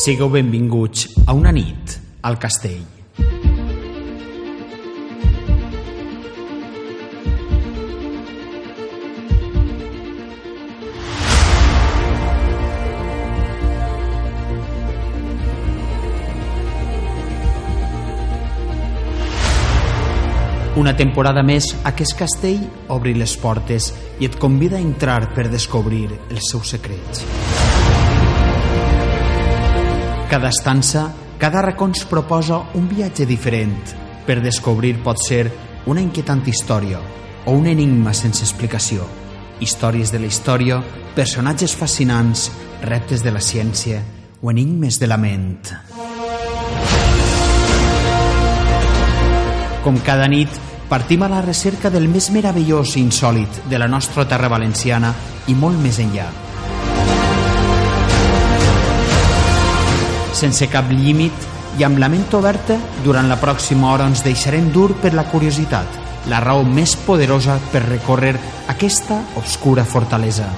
Sigueu benvinguts a una nit al castell. Una temporada més, aquest castell obri les portes i et convida a entrar per descobrir els seus secrets. Cada estança, cada racó ens proposa un viatge diferent per descobrir pot ser una inquietant història o un enigma sense explicació. Històries de la història, personatges fascinants, reptes de la ciència o enigmes de la ment. Com cada nit, partim a la recerca del més meravellós i insòlit de la nostra terra valenciana i molt més enllà. Sense cap límit i amb la ment oberta, durant la pròxima hora ens deixarem dur per la curiositat, la raó més poderosa per recórrer aquesta obscura fortalesa.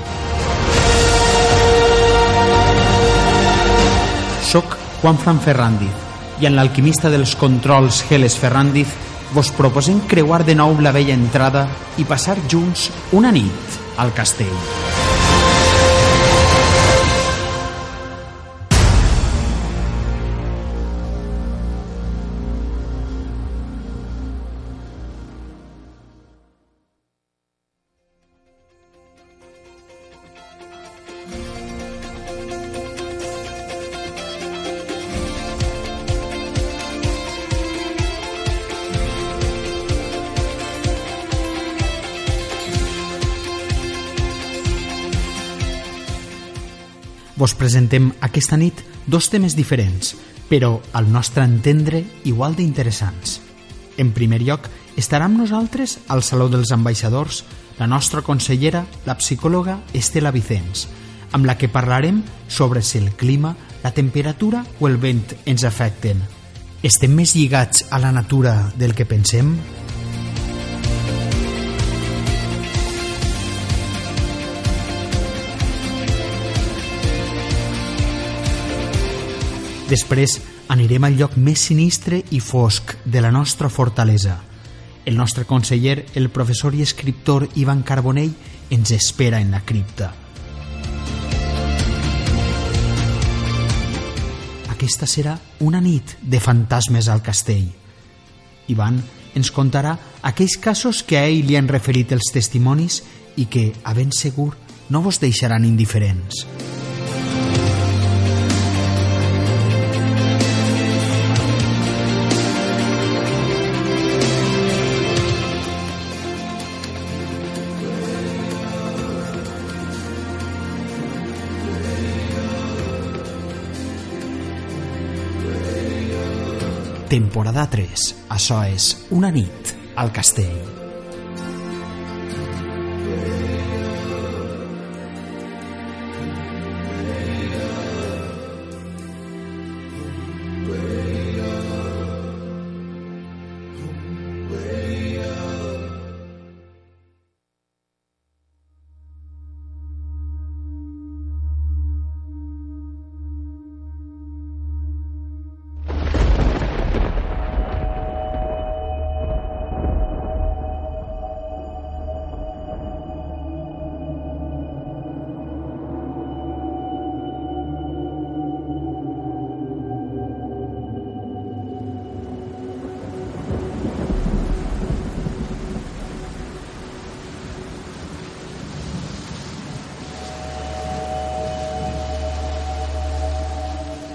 Soc Juan Fran Ferrandiz i en l'alquimista dels controls Geles Ferrandiz vos proposem creuar de nou la vella entrada i passar junts una nit al castell. Vos presentem aquesta nit dos temes diferents, però al nostre entendre igual d'interessants. En primer lloc, estarà amb nosaltres al Saló dels Ambaixadors la nostra consellera, la psicòloga Estela Vicens, amb la que parlarem sobre si el clima, la temperatura o el vent ens afecten. Estem més lligats a la natura del que pensem? Després anirem al lloc més sinistre i fosc de la nostra fortalesa. El nostre conseller, el professor i escriptor Ivan Carbonell, ens espera en la cripta. Aquesta serà una nit de fantasmes al castell. Ivan ens contarà aquells casos que a ell li han referit els testimonis i que, a ben segur, no vos deixaran indiferents. Temporada 3. Això és Una nit al castell.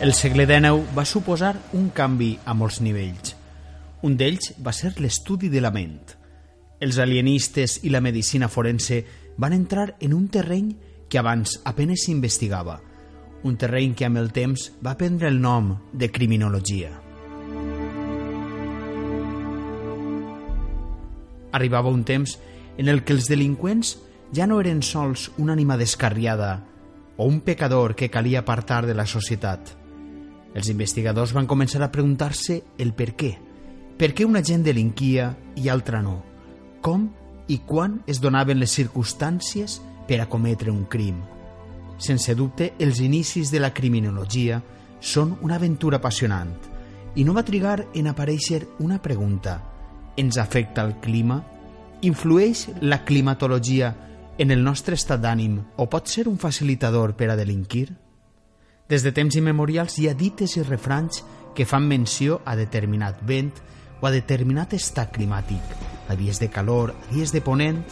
El segle XIX va suposar un canvi a molts nivells. Un d'ells va ser l'estudi de la ment. Els alienistes i la medicina forense van entrar en un terreny que abans apenes s'investigava, un terreny que amb el temps va prendre el nom de criminologia. Arribava un temps en el que els delinqüents ja no eren sols una ànima descarriada o un pecador que calia apartar de la societat. Els investigadors van començar a preguntar-se el per què. Per què una gent delinquia i altra no? Com i quan es donaven les circumstàncies per a cometre un crim? Sense dubte, els inicis de la criminologia són una aventura apassionant i no va trigar en aparèixer una pregunta. Ens afecta el clima? Influeix la climatologia en el nostre estat d'ànim o pot ser un facilitador per a delinquir? Des de temps immemorials hi ha dites i refranys que fan menció a determinat vent o a determinat estat climàtic, a dies de calor, a dies de ponent.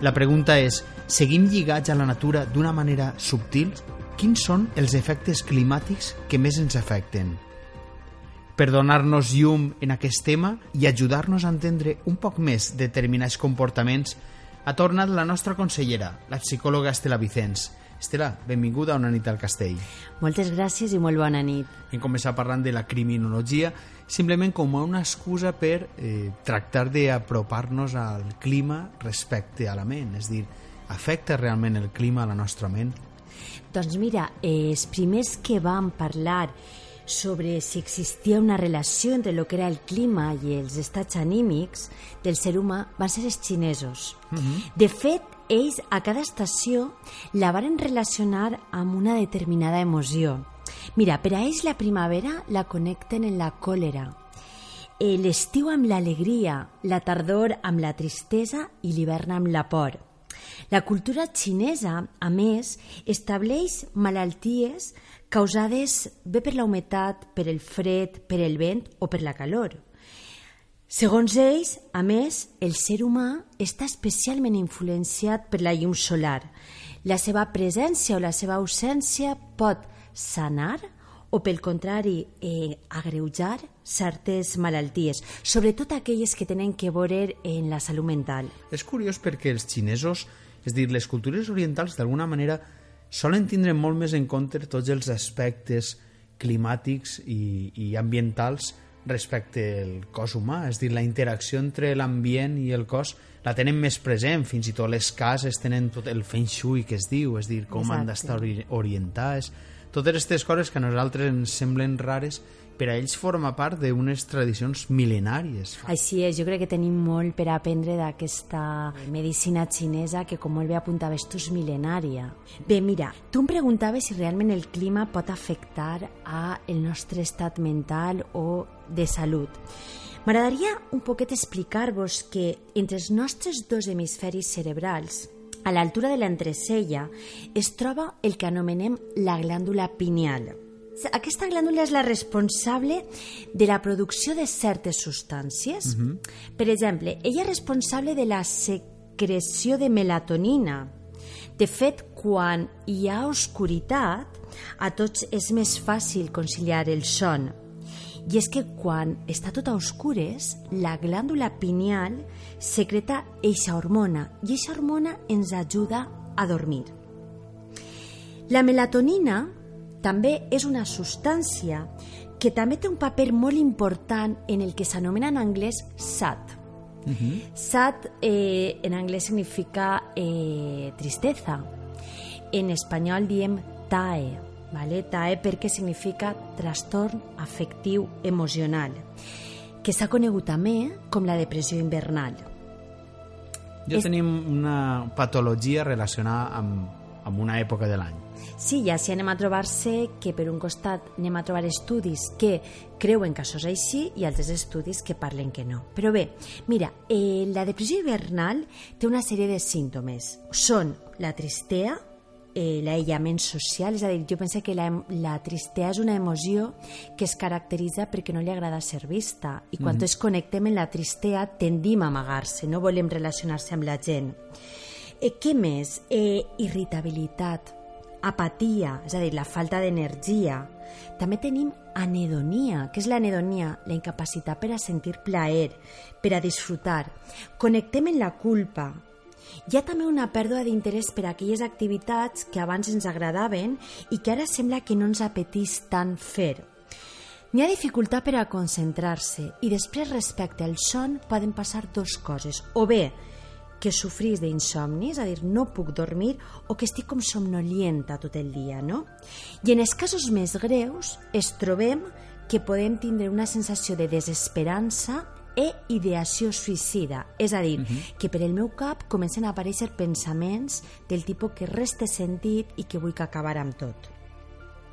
La pregunta és, seguim lligats a la natura d'una manera subtil? Quins són els efectes climàtics que més ens afecten? Per donar-nos llum en aquest tema i ajudar-nos a entendre un poc més determinats comportaments, ha tornat la nostra consellera, la psicòloga Estela Vicens. Estela, benvinguda a Una nit al castell. Moltes gràcies i molt bona nit. Hem començat parlant de la criminologia simplement com una excusa per eh, tractar d'apropar-nos al clima respecte a la ment. És dir, afecta realment el clima a la nostra ment? Doncs mira, eh, els primers que vam parlar sobre si existia una relació entre el que era el clima i els estats anímics del ser humà van ser els xinesos. Uh -huh. De fet, ells a cada estació la varen relacionar amb una determinada emoció. Mira, per a ells la primavera la connecten en la còlera, eh, l'estiu amb l'alegria, la tardor amb la tristesa i l'hivern amb la por. La cultura xinesa, a més, estableix malalties causades bé per la humitat, per el fred, per el vent o per la calor. Segons ells, a més, el ser humà està especialment influenciat per la llum solar. La seva presència o la seva ausència pot sanar o, pel contrari, eh, agreujar certes malalties, sobretot aquelles que tenen que veure en la salut mental. És curiós perquè els xinesos, és dir, les cultures orientals, d'alguna manera, solen tindre molt més en compte tots els aspectes climàtics i, i ambientals respecte al cos humà, és dir, la interacció entre l'ambient i el cos la tenen més present, fins i tot les cases tenen tot el feng shui que es diu, és dir, com Exacte. han d'estar orientades, totes aquestes coses que a nosaltres ens semblen rares per a ells forma part d'unes tradicions mil·lenàries. Així és, jo crec que tenim molt per aprendre d'aquesta medicina xinesa que, com molt bé apuntaves tu, és mil·lenària. Bé, mira, tu em preguntaves si realment el clima pot afectar a el nostre estat mental o de salut. M'agradaria un poquet explicar-vos que entre els nostres dos hemisferis cerebrals, a l'altura de l'entrecella, es troba el que anomenem la glàndula pineal, aquesta glàndula és la responsable de la producció de certes substàncies. Uh -huh. Per exemple, ella és responsable de la secreció de melatonina. De fet, quan hi ha oscuritat, a tots és més fàcil conciliar el son. I és que quan està tot a oscures, la glàndula pineal secreta eixa hormona i eixa hormona ens ajuda a dormir. La melatonina també és una substància que també té un paper molt important en el que s'anomena en anglès SAT. Uh -huh. SAT eh, en anglès significa eh, tristeza. En espanyol diem TAE, ¿vale? TAE perquè significa trastorn afectiu emocional, que s'ha conegut també com la depressió invernal. Ja és... tenim una patologia relacionada amb, amb una època de l'any. Sí, ja si anem a trobar-se que per un costat anem a trobar estudis que creuen que això és així i altres estudis que parlen que no. Però bé, mira, eh, la depressió hivernal té una sèrie de símptomes. Són la tristea, eh, l'aïllament social, és a dir, jo penso que la, la tristea és una emoció que es caracteritza perquè no li agrada ser vista i quan mm -hmm. ens connectem en la tristea tendim a amagar-se, no volem relacionar-se amb la gent. Eh, què més? Eh, irritabilitat, apatia, és a dir, la falta d'energia. També tenim anedonia. Què és l'anedonia? La incapacitat per a sentir plaer, per a disfrutar. Connectem en la culpa. Hi ha també una pèrdua d'interès per a aquelles activitats que abans ens agradaven i que ara sembla que no ens apetís tant fer. N'hi ha dificultat per a concentrar-se i després respecte al son poden passar dues coses. O bé que sofrís d'insomni, és a dir, no puc dormir, o que estic com somnolienta tot el dia, no? I en els casos més greus es trobem que podem tindre una sensació de desesperança e ideació suïcida, és a dir, uh mhm. -huh. que per el meu cap comencen a aparèixer pensaments del tipus que res té sentit i que vull que acabar amb tot.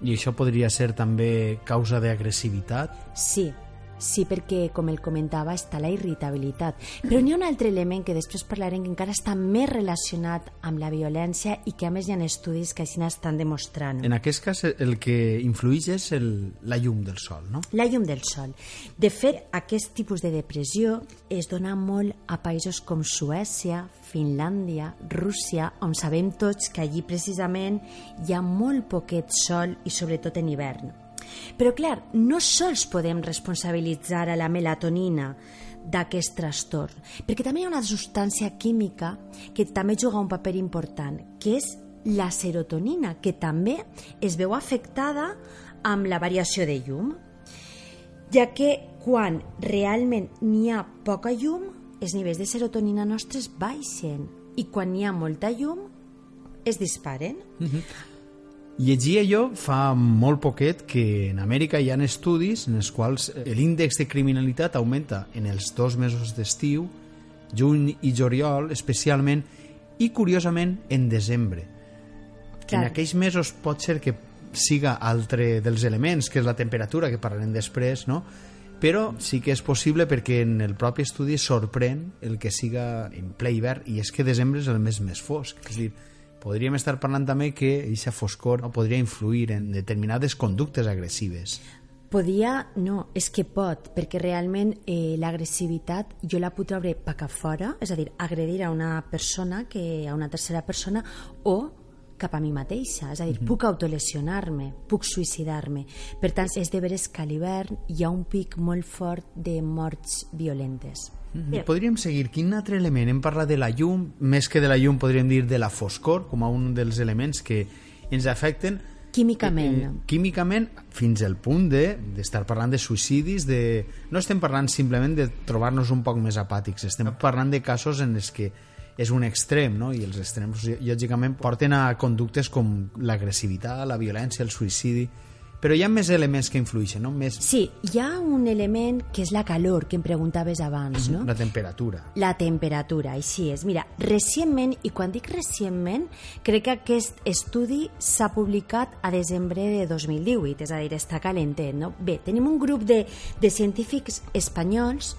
I això podria ser també causa d'agressivitat? Sí, Sí, perquè, com el comentava, està la irritabilitat. Però n'hi ha un altre element que després parlarem que encara està més relacionat amb la violència i que a més hi ha estudis que així n'estan demostrant. En aquest cas el que influeix és el, la llum del sol, no? La llum del sol. De fet, aquest tipus de depressió es dona molt a països com Suècia, Finlàndia, Rússia, on sabem tots que allí precisament hi ha molt poquet sol i sobretot en hivern. Però, clar, no sols podem responsabilitzar a la melatonina d'aquest trastorn, perquè també hi ha una substància química que també juga un paper important, que és la serotonina, que també es veu afectada amb la variació de llum, ja que quan realment n'hi ha poca llum, els nivells de serotonina nostres baixen i quan n'hi ha molta llum es disparen. Mm -hmm. Llegia jo fa molt poquet que en Amèrica hi ha estudis en els quals l'índex de criminalitat augmenta en els dos mesos d'estiu, juny i juliol especialment, i curiosament en desembre. Clar. En aquells mesos pot ser que siga altre dels elements, que és la temperatura, que parlarem després, no? però sí que és possible perquè en el propi estudi sorprèn el que siga en ple hivern i és que desembre és el mes més fosc. És a dir, podríem estar parlant també que aquesta foscor no podria influir en determinades conductes agressives. Podia, no, és que pot, perquè realment eh, l'agressivitat jo la puc treure cap a fora, és a dir, agredir a una persona, que a una tercera persona, o cap a mi mateixa, és a dir, puc autolesionar-me, puc suïcidar-me. Per tant, és de veres que a l'hivern hi ha un pic molt fort de morts violentes. Mm -hmm. Podríem seguir. Quin altre element? Hem parlat de la llum, més que de la llum podríem dir de la foscor, com a un dels elements que ens afecten químicament. Eh, eh, químicament, fins al punt d'estar de, parlant de suïcidis, de... no estem parlant simplement de trobar-nos un poc més apàtics, estem parlant de casos en els que és un extrem, no? i els extrems lògicament porten a conductes com l'agressivitat, la violència, el suïcidi però hi ha més elements que influeixen, no? Més... Sí, hi ha un element que és la calor, que em preguntaves abans, no? La temperatura. La temperatura, així és. Mira, recentment, i quan dic recentment, crec que aquest estudi s'ha publicat a desembre de 2018, és a dir, està calentet, no? Bé, tenim un grup de, de científics espanyols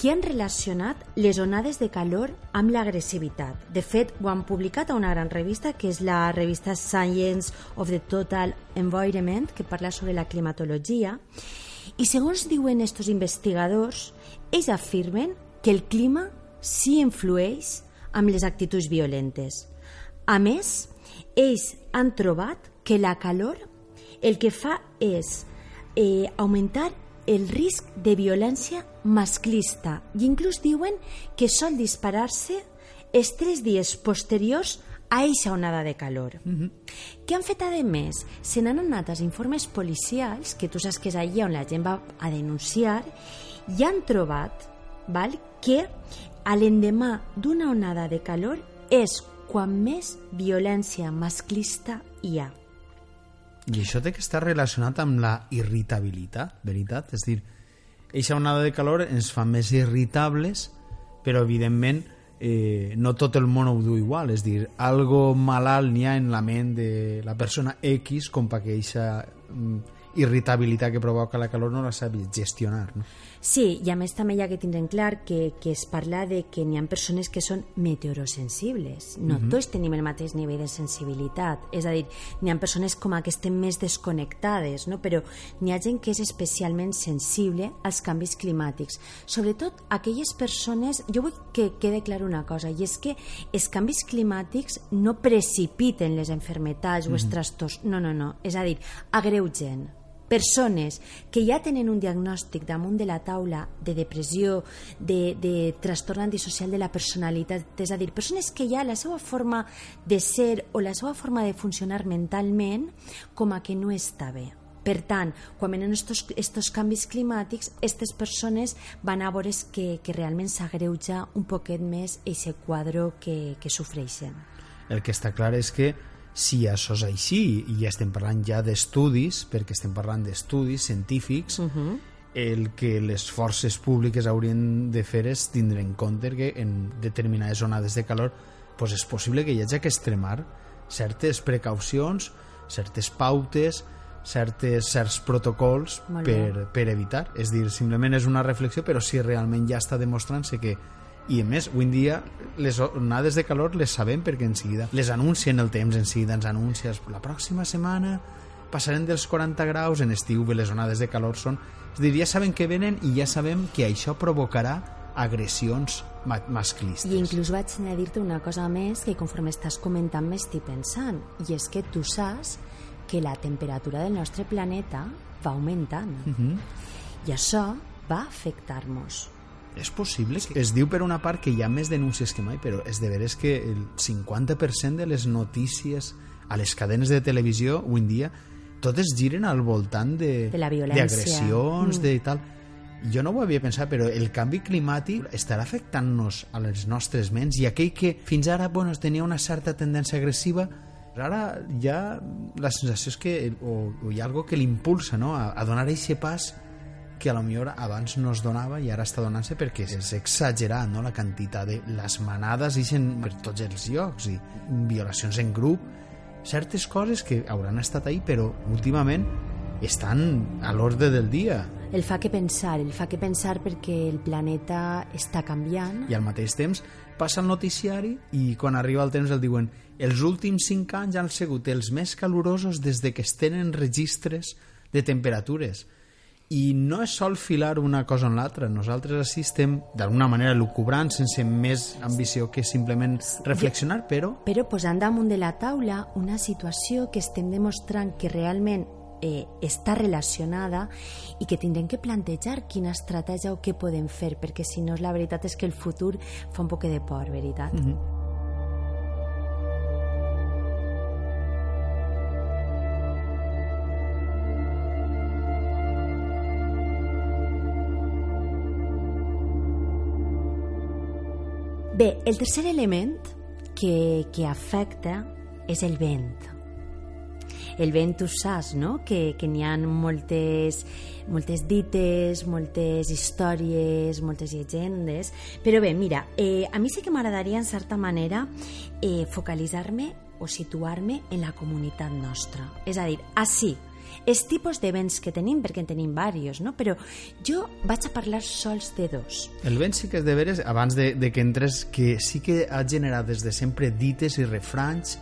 que han relacionat les onades de calor amb l'agressivitat. De fet, ho han publicat a una gran revista, que és la revista Science of the Total Environment, que parla sobre la climatologia, i segons diuen estos investigadors, ells afirmen que el clima sí influeix amb les actituds violentes. A més, ells han trobat que la calor el que fa és eh, augmentar el risc de violència masclista i inclús diuen que sol disparar-se els tres dies posteriors a eixa onada de calor. Mm -hmm. Què han fet, a més? Se n'han anat els informes policials, que tu saps que és allà on la gent va a denunciar, i han trobat val, que a l'endemà d'una onada de calor és quan més violència masclista hi ha. I això té que estar relacionat amb la irritabilitat, veritat? És dir, eixa onada de calor ens fa més irritables, però evidentment eh, no tot el món ho du igual, és dir, algo malalt n'hi ha en la ment de la persona X com perquè eixa mm, irritabilitat que provoca la calor no la sabi gestionar. No? Sí, i a més també hi ha que tindre en clar que, que es parla de que n'hi ha persones que són meteorosensibles. No uh mhm. -huh. tots tenim el mateix nivell de sensibilitat. És a dir, n'hi ha persones com a que estem més desconnectades, no? però n'hi ha gent que és especialment sensible als canvis climàtics. Sobretot aquelles persones... Jo vull que quede clar una cosa, i és que els canvis climàtics no precipiten les enfermetats uh -huh. o els mhm. trastorns. No, no, no. És a dir, agreugen persones que ja tenen un diagnòstic damunt de la taula de depressió, de, de trastorn antisocial de la personalitat, és a dir, persones que ja la seva forma de ser o la seva forma de funcionar mentalment com a que no està bé. Per tant, quan venen estos canvis climàtics, aquestes persones van a veure que, que realment s'agreuja un poquet més aquest quadre que, que sofreixen. El que està clar és que si això és així, i estem parlant ja d'estudis, perquè estem parlant d'estudis científics, uh -huh. el que les forces públiques haurien de fer és tindre en compte que en determinades onades de calor pues és possible que hi hagi que extremar certes precaucions, certes pautes, certes, certs protocols per, per evitar. És dir, simplement és una reflexió, però si realment ja està demostrant-se que i a més, avui en dia les onades de calor les sabem perquè en seguida les anuncien el temps, en seguida ens anuncies la pròxima setmana passarem dels 40 graus, en estiu les onades de calor són... És a dir, ja sabem que venen i ja sabem que això provocarà agressions ma masclistes. I inclús vaig a dir-te una cosa més que conforme estàs comentant m'estic pensant, i és que tu saps que la temperatura del nostre planeta va augmentant. Uh -huh. I això va afectar-nos. És possible? Que... Es diu per una part que hi ha més denúncies que mai, però és de veres que el 50% de les notícies a les cadenes de televisió avui en dia totes giren al voltant de, De la violència. d'agressions, Mm. de tal. Jo no ho havia pensat, però el canvi climàtic estarà afectant-nos a les nostres ments i aquell que fins ara bueno, tenia una certa tendència agressiva ara ja la sensació és que o, o hi ha algo que l'impulsa no? a, a donar aquest pas que a lo millor abans no es donava i ara està donant-se perquè és exagerat no? la quantitat de les manades ixen per tots els llocs i violacions en grup certes coses que hauran estat ahí però últimament estan a l'ordre del dia El fa que pensar, el fa que pensar perquè el planeta està canviant. i al mateix temps passa el noticiari i quan arriba el temps el diuen els últims 5 anys han sigut els més calorosos des de que es tenen registres de temperatures i no és sol filar una cosa en l'altra nosaltres així estem d'alguna manera lucubrant sense més ambició que simplement reflexionar però Però posant damunt de la taula una situació que estem demostrant que realment eh, està relacionada i que tindrem que plantejar quina estratègia o què podem fer, perquè si no la veritat és que el futur fa un poc de por, veritat? Mm -hmm. Bé, el tercer element que, que afecta és el vent. El vent, tu saps, no?, que, que n'hi ha moltes, moltes dites, moltes històries, moltes llegendes... Però bé, mira, eh, a mi sí que m'agradaria, en certa manera, eh, focalitzar-me o situar-me en la comunitat nostra. És a dir, així, els tipus de vents que tenim, perquè en tenim diversos, no? però jo vaig a parlar sols de dos. el vent sí que és de veres abans de, de que entres que sí que ha generat des de sempre dites i refranys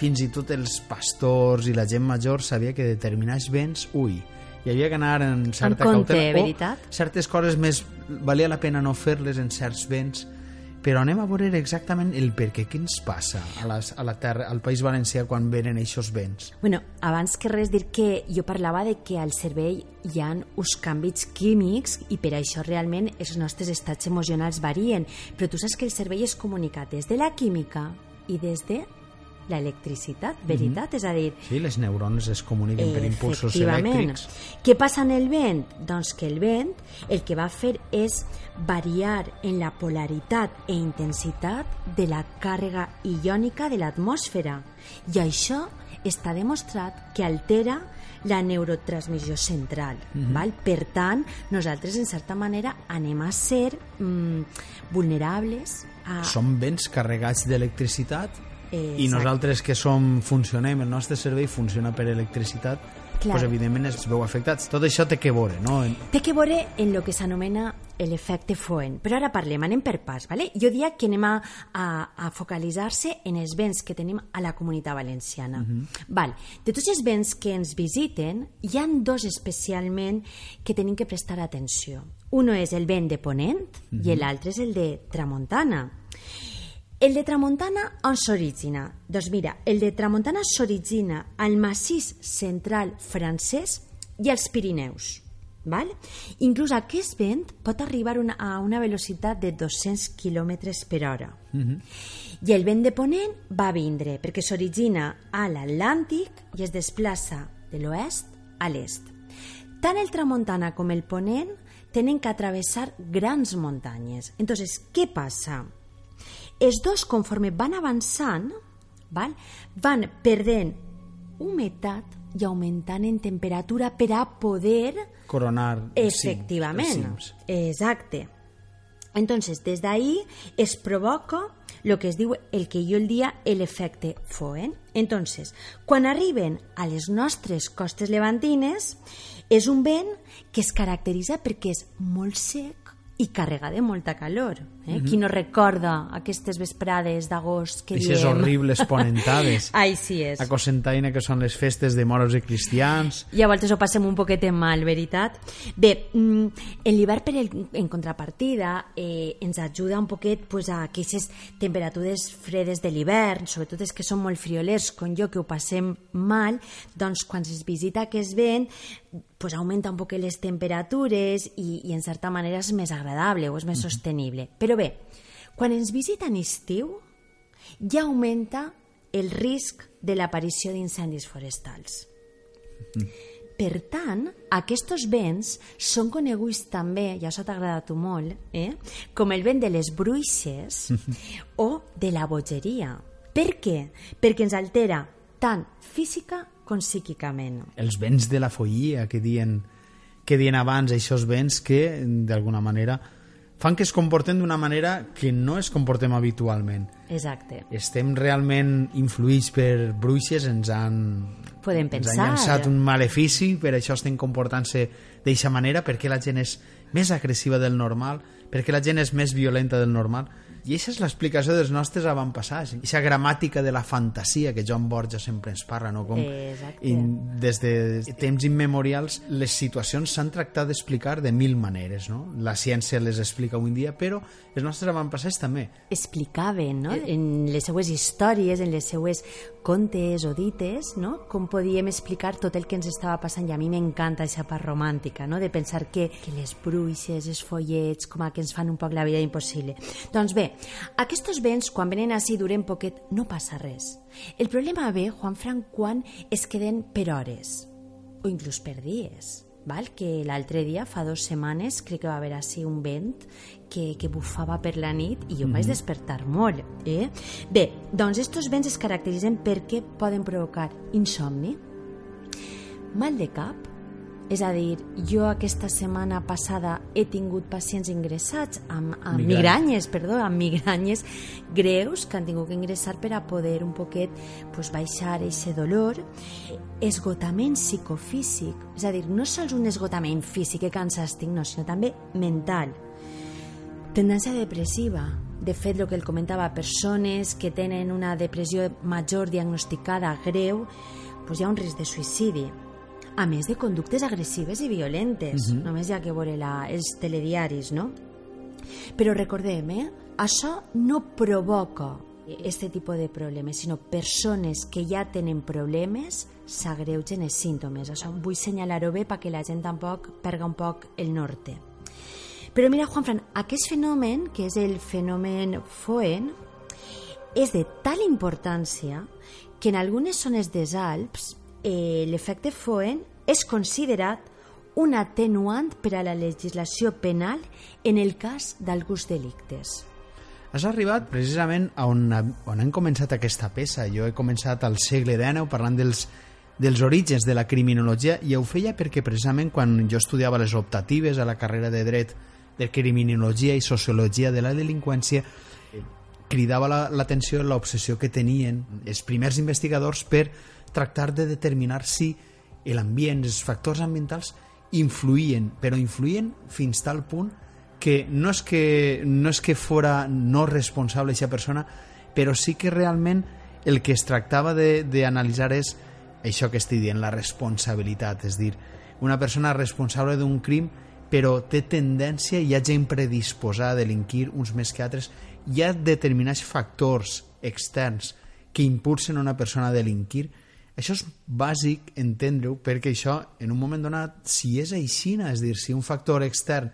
fins i tot els pastors i la gent major sabia que determinats vents, ui, hi havia que anar en certa Amb compte, cautela. veritat? O certes coses més valia la pena no fer-les en certs vents, però anem a veure exactament el per què, què ens passa a, les, a la terra, al País Valencià quan venen aquests vents. Bueno, abans que res dir que jo parlava de que al cervell hi ha uns canvis químics i per això realment els nostres estats emocionals varien, però tu saps que el cervell es comunica des de la química i des de la electricitat, veritat? Mm -hmm. És a dir, Sí, les neurones es comuniquen per impulsos elèctrics. Què passa en el vent? Doncs que el vent el que va fer és variar en la polaritat e intensitat de la càrrega iònica de l'atmosfera. I això està demostrat que altera la neurotransmissió central. Mm -hmm. val? Per tant, nosaltres, en certa manera, anem a ser mm, vulnerables a... Som vents carregats d'electricitat Eh, i exacte. nosaltres que som, funcionem, el nostre cervell funciona per electricitat, Clar. doncs evidentment es veu afectats. Tot això té que veure, no? Té que veure en el que s'anomena l'efecte Foen. Però ara parlem, anem per pas. Vale? Jo diria que anem a, a, a focalitzar-se en els béns que tenim a la comunitat valenciana. Uh -huh. Val. De tots els béns que ens visiten, hi han dos especialment que tenim que prestar atenció. Uno és el vent de Ponent uh -huh. i l'altre és el de Tramuntana. El de Tramuntana on s'origina? Doncs mira, el de Tramuntana s'origina al massís central francès i als Pirineus. Val? Inclús aquest vent pot arribar una, a una velocitat de 200 km per hora. Uh -huh. I el vent de Ponent va vindre perquè s'origina a l'Atlàntic i es desplaça de l'oest a l'est. Tant el Tramuntana com el Ponent tenen que atravessar grans muntanyes. Entonces, què passa? Els dos, conforme van avançant, val, van perdent humitat i augmentant en temperatura per a poder... Coronar Efectivament, cims. exacte. Entonces, des d'ahí es provoca lo que es diu el que jo el dia l'efecte Foen. Entonces, quan arriben a les nostres costes levantines, és un vent que es caracteritza perquè és molt sec i carrega de molta calor. Eh? Mm -hmm. Qui no recorda aquestes vesprades d'agost que Eixes diem... horribles ponentades. Ai, sí és. A Cosentaina, que són les festes de moros i cristians. I a voltes ho passem un poquet mal, veritat? Bé, mm, en l'hivern, per el, en contrapartida, eh, ens ajuda un poquet pues, a aquestes temperatures fredes de l'hivern, sobretot és que són molt friolers, com jo, que ho passem mal, doncs quan es visita aquest vent, pues augmenta un poc les temperatures i, i en certa manera és més agradable o és més sostenible. Però bé, quan ens visita en estiu ja augmenta el risc de l'aparició d'incendis forestals. Per tant, aquests vents són coneguts també, ja s'ha agradat molt, eh? com el vent de les bruixes o de la bogeria. Per què? Perquè ens altera tant física com psíquicament. Els vents de la follia que dien, que dien abans, aquests vents que, d'alguna manera, fan que es comporten d'una manera que no es comportem habitualment. Exacte. Estem realment influïts per bruixes, ens han, Podem ens han pensar. llançat un malefici, per això estem comportant-se d'eixa manera, perquè la gent és més agressiva del normal, perquè la gent és més violenta del normal. I aquesta és l'explicació dels nostres avantpassats. Aquesta gramàtica de la fantasia que John Borja sempre ens parla, no? Com Exacte. in, des de temps immemorials les situacions s'han tractat d'explicar de mil maneres, no? La ciència les explica avui en dia, però els nostres avantpassats també. explicaven no? en les seues històries, en les seues contes o dites, no? com podíem explicar tot el que ens estava passant i a mi m'encanta aquesta part romàntica, no? de pensar que, que les bruixes, els follets, com a que ens fan un poc la vida impossible. Doncs bé, aquests vents, quan venen així duren poquet, no passa res. El problema ve, Juan Fran, quan es queden per hores o inclús per dies. Val? que l'altre dia, fa dues setmanes, crec que va haver així un vent que, que bufava per la nit i jo em vaig despertar molt. Eh? Bé, doncs estos vents es caracteritzen perquè poden provocar insomni, mal de cap, és a dir, jo aquesta setmana passada he tingut pacients ingressats amb, amb Migranyes. migranyes, perdó, amb migranyes greus que han tingut que ingressar per a poder un poquet pues, baixar aquest dolor. Esgotament psicofísic, és a dir, no sols un esgotament físic que cansat estic, no, sinó també mental. Tendència depressiva. De fet, el que el comentava, persones que tenen una depressió major diagnosticada greu, doncs hi ha un risc de suïcidi. A més de conductes agressives i violentes. Només hi ha que veure la, els telediaris, no? Però recordem, eh? això no provoca este tipus de problemes, sinó persones que ja tenen problemes s'agreugen els símptomes. Això vull senyalar-ho bé perquè la gent tampoc perga un poc el norte. Però mira, Juanfran, aquest fenomen, que és el fenomen Foen, és de tal importància que en algunes zones dels Alps eh, l'efecte Foen és considerat un atenuant per a la legislació penal en el cas d'alguns delictes. Has arribat precisament a on, on hem començat aquesta peça. Jo he començat al segle XIX parlant dels, dels orígens de la criminologia i ho feia perquè precisament quan jo estudiava les optatives a la carrera de dret de criminologia i sociologia de la delinqüència eh, cridava la- l'atenció la, l'obsessió que tenien els primers investigadors per tractar de determinar si l'ambient, els factors ambientals influïen, però influïen fins tal punt que no és que, no és que fora no responsable aquesta persona, però sí que realment el que es tractava d'analitzar és això que estic dient, la responsabilitat, és dir, una persona responsable d'un crim però té tendència, hi ha gent predisposada a delinquir uns més que altres, hi ha determinats factors externs que impulsen una persona a delinquir, això és bàsic entendre-ho perquè això, en un moment donat, si és aixina, és dir, si un factor extern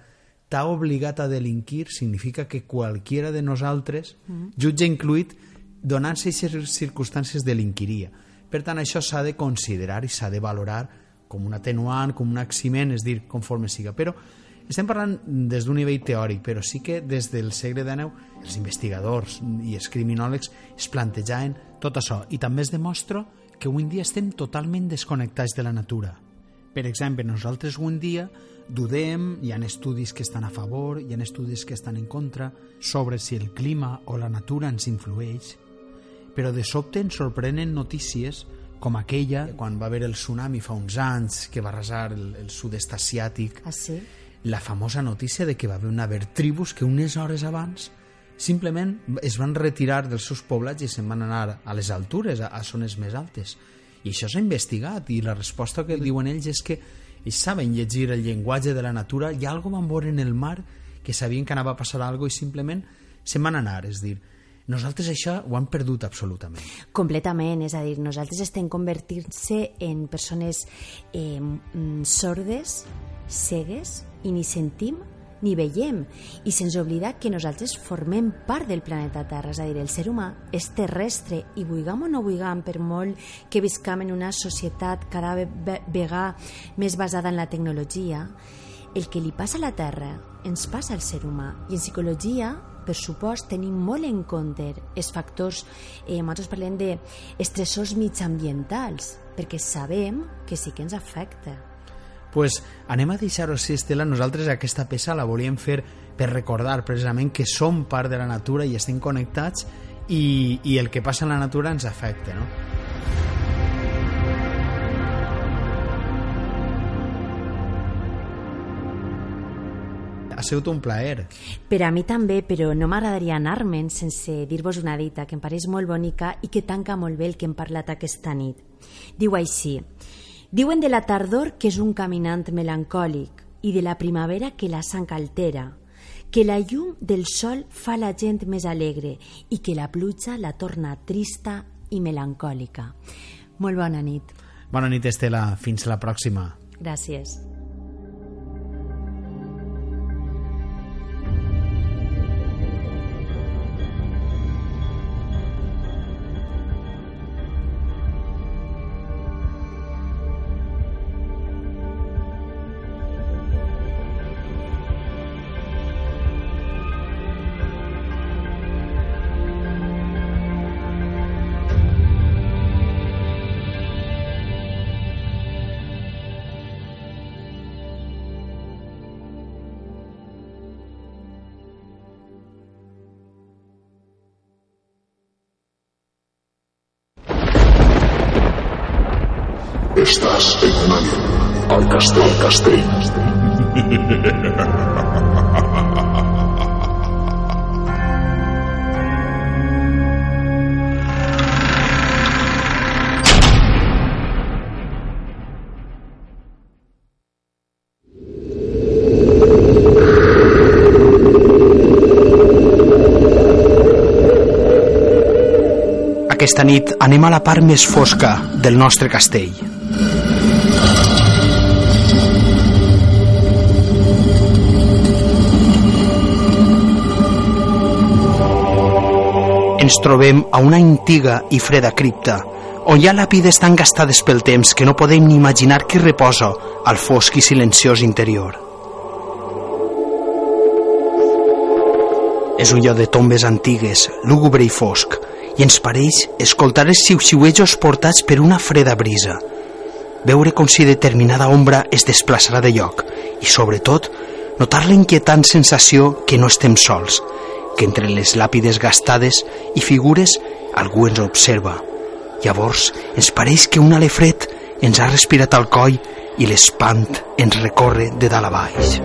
t'ha obligat a delinquir, significa que qualquiera de nosaltres, jutge incluït, donant-se aquestes circumstàncies delinquiria. Per tant, això s'ha de considerar i s'ha de valorar com un atenuant, com un aximent, és dir, conforme siga. Però estem parlant des d'un nivell teòric, però sí que des del segle XIX els investigadors i els criminòlegs es plantejaven tot això i també es demostra que avui dia estem totalment desconnectats de la natura. Per exemple, nosaltres un dia dudem, hi ha estudis que estan a favor, hi ha estudis que estan en contra, sobre si el clima o la natura ens influeix, però de sobte ens sorprenen notícies com aquella quan va haver el tsunami fa uns anys que va arrasar el, el sud-est asiàtic ah, sí? la famosa notícia de que va haver una haver tribus que unes hores abans simplement es van retirar dels seus poblats i se'n van anar a les altures, a, a zones més altes i això s'ha investigat i la resposta que diuen ells és que ells saben llegir el llenguatge de la natura i algo van veure en el mar que sabien que anava a passar alguna i simplement se'n van anar, és dir, nosaltres això ho hem perdut absolutament. Completament, és a dir, nosaltres estem convertint-se en persones eh, sordes, cegues, i ni sentim ni veiem. I se'ns oblida que nosaltres formem part del planeta Terra, és a dir, el ser humà és terrestre i vulguem o no vulguem per molt que viscam en una societat cada vegada més basada en la tecnologia, el que li passa a la Terra ens passa al ser humà. I en psicologia per supost, tenim molt en compte els factors, eh, nosaltres parlem d'estressors mitjambientals, perquè sabem que sí que ens afecta pues anem a deixar-ho així, Estela. Nosaltres aquesta peça la volíem fer per recordar precisament que som part de la natura i estem connectats i, i el que passa en la natura ens afecta, no? ha sigut un plaer. Per a mi també, però no m'agradaria anar-me'n sense dir-vos una dita que em pareix molt bonica i que tanca molt bé el que hem parlat aquesta nit. Diu així, Diuen de la tardor que és un caminant melancòlic i de la primavera que la sang altera, que la llum del sol fa la gent més alegre i que la pluja la torna trista i melancòlica. Molt bona nit. Bona nit, Estela. Fins la pròxima. Gràcies. Al castell, castell. Aquesta nit anem a la part més fosca del nostre castell. Ens trobem a una antiga i freda cripta, on hi ha làpides tan gastades pel temps que no podem ni imaginar qui reposa al fosc i silenciós interior. És un lloc de tombes antigues, lúgubre i fosc, i ens pareix escoltar els xiu-xiuejos portats per una freda brisa, veure com si determinada ombra es desplaçarà de lloc i, sobretot, notar la inquietant sensació que no estem sols, que entre les làpides gastades i figures algú ens observa. Llavors ens pareix que un alefret ens ha respirat al coll i l'espant ens recorre de dalt a baix.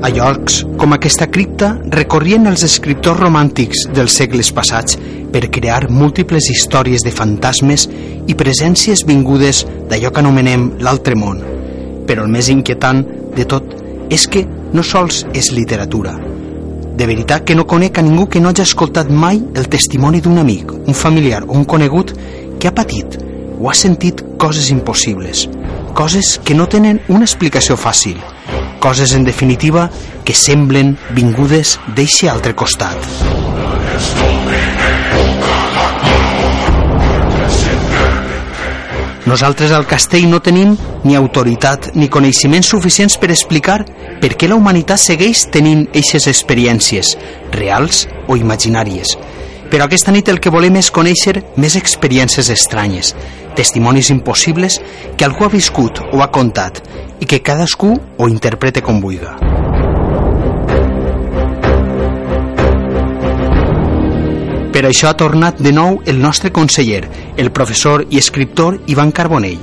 A llocs com aquesta cripta recorrien els escriptors romàntics dels segles passats per crear múltiples històries de fantasmes i presències vingudes d'allò que anomenem l'altre món. Però el més inquietant de tot és que no sols és literatura. De veritat que no conec a ningú que no hagi escoltat mai el testimoni d'un amic, un familiar o un conegut que ha patit o ha sentit coses impossibles, coses que no tenen una explicació fàcil, coses en definitiva que semblen vingudes d'eixe altre costat. Nosaltres al castell no tenim ni autoritat ni coneixements suficients per explicar per què la humanitat segueix tenint eixes experiències, reals o imaginàries, Però aquesta nit el que volem és conèixer més experiències estranyes, testimonis impossibles que algú ha viscut o ha contat i que cadascú ho interprete com vulga. Per això ha tornat de nou el nostre conseller, el professor i escriptor Ivan Carbonell.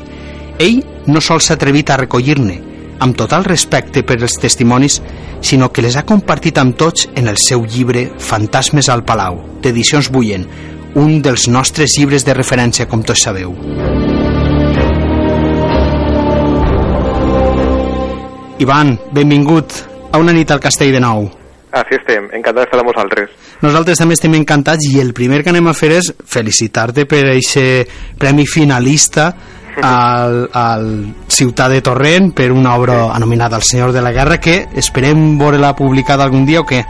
Ell no sols s'ha atrevit a recollir-ne, amb total respecte per els testimonis, sinó que les ha compartit amb tots en el seu llibre Fantasmes al Palau, d'Edicions Buyen, un dels nostres llibres de referència, com tots sabeu. Ivan, benvingut a una nit al castell de nou. Així estem, encantats d'estar amb vosaltres. Nosaltres també estem encantats i el primer que anem a fer és felicitar-te per aquest premi finalista al, al Ciutat de Torrent per una obra sí. anomenada El Senyor de la Guerra que esperem veure-la publicada algun dia o què?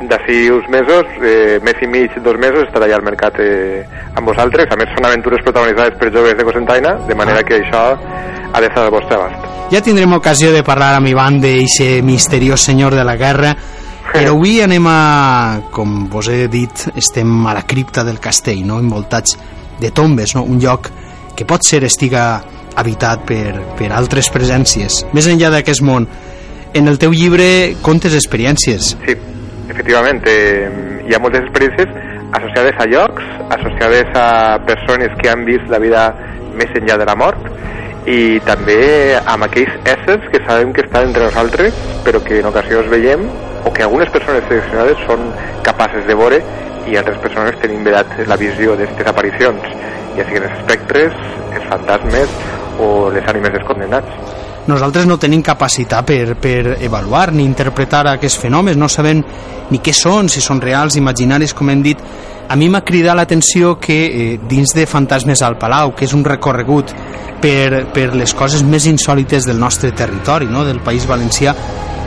D'ací uns mesos, eh, mes i mig, dos mesos, estarà ja al mercat eh, amb vosaltres. A més, són aventures protagonitzades per joves de Cosentaina, de manera ah. que això ha d'estar al vostre abast. Ja tindrem ocasió de parlar amb Ivan d'eixe misteriós senyor de la guerra, però avui anem a, com vos he dit, estem a la cripta del castell, no? envoltats de tombes, no? un lloc que pot ser estiga habitat per, per altres presències, més enllà d'aquest món. En el teu llibre contes experiències. Sí, efectivament, eh, hi ha moltes experiències associades a llocs, associades a persones que han vist la vida més enllà de la mort i també amb aquells éssers que sabem que estan entre nosaltres però que en ocasions veiem o que algunes persones seleccionades són capaces de veure i altres persones tenim vedat la visió d'aquestes aparicions ja siguin els espectres, els fantasmes o les ànimes dels condemnats. Nosaltres no tenim capacitat per, per avaluar ni interpretar aquests fenòmens, no sabem ni què són, si són reals, imaginaris, com hem dit. A mi m'ha cridat l'atenció que eh, dins de Fantasmes al Palau, que és un recorregut per, per les coses més insòlites del nostre territori, no? del País Valencià,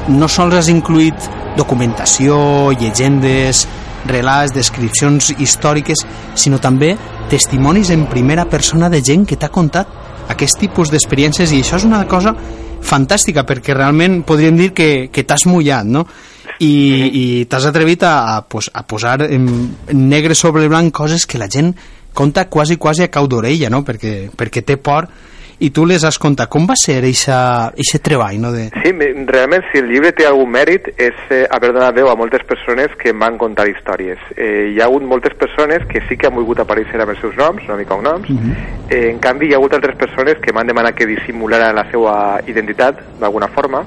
no sols has incluït documentació, llegendes, relats, descripcions històriques, sinó també testimonis en primera persona de gent que t'ha contat aquest tipus d'experiències i això és una cosa fantàstica perquè realment podríem dir que, que t'has mullat, no? I, i t'has atrevit a, a, pues, a posar en, en negre sobre blanc coses que la gent conta quasi, quasi a cau d'orella, no? Perquè, perquè té por i tu les has contat. Com va ser aquest treball? No, de... Sí, realment, si el llibre té algun mèrit és eh, haver donat veu a moltes persones que m'han contat històries. Eh, hi ha hagut moltes persones que sí que han volgut aparèixer amb els seus noms, una mica noms, uh mhm. -huh. eh, en canvi hi ha hagut altres persones que m'han demanat que dissimulara la seva identitat d'alguna forma,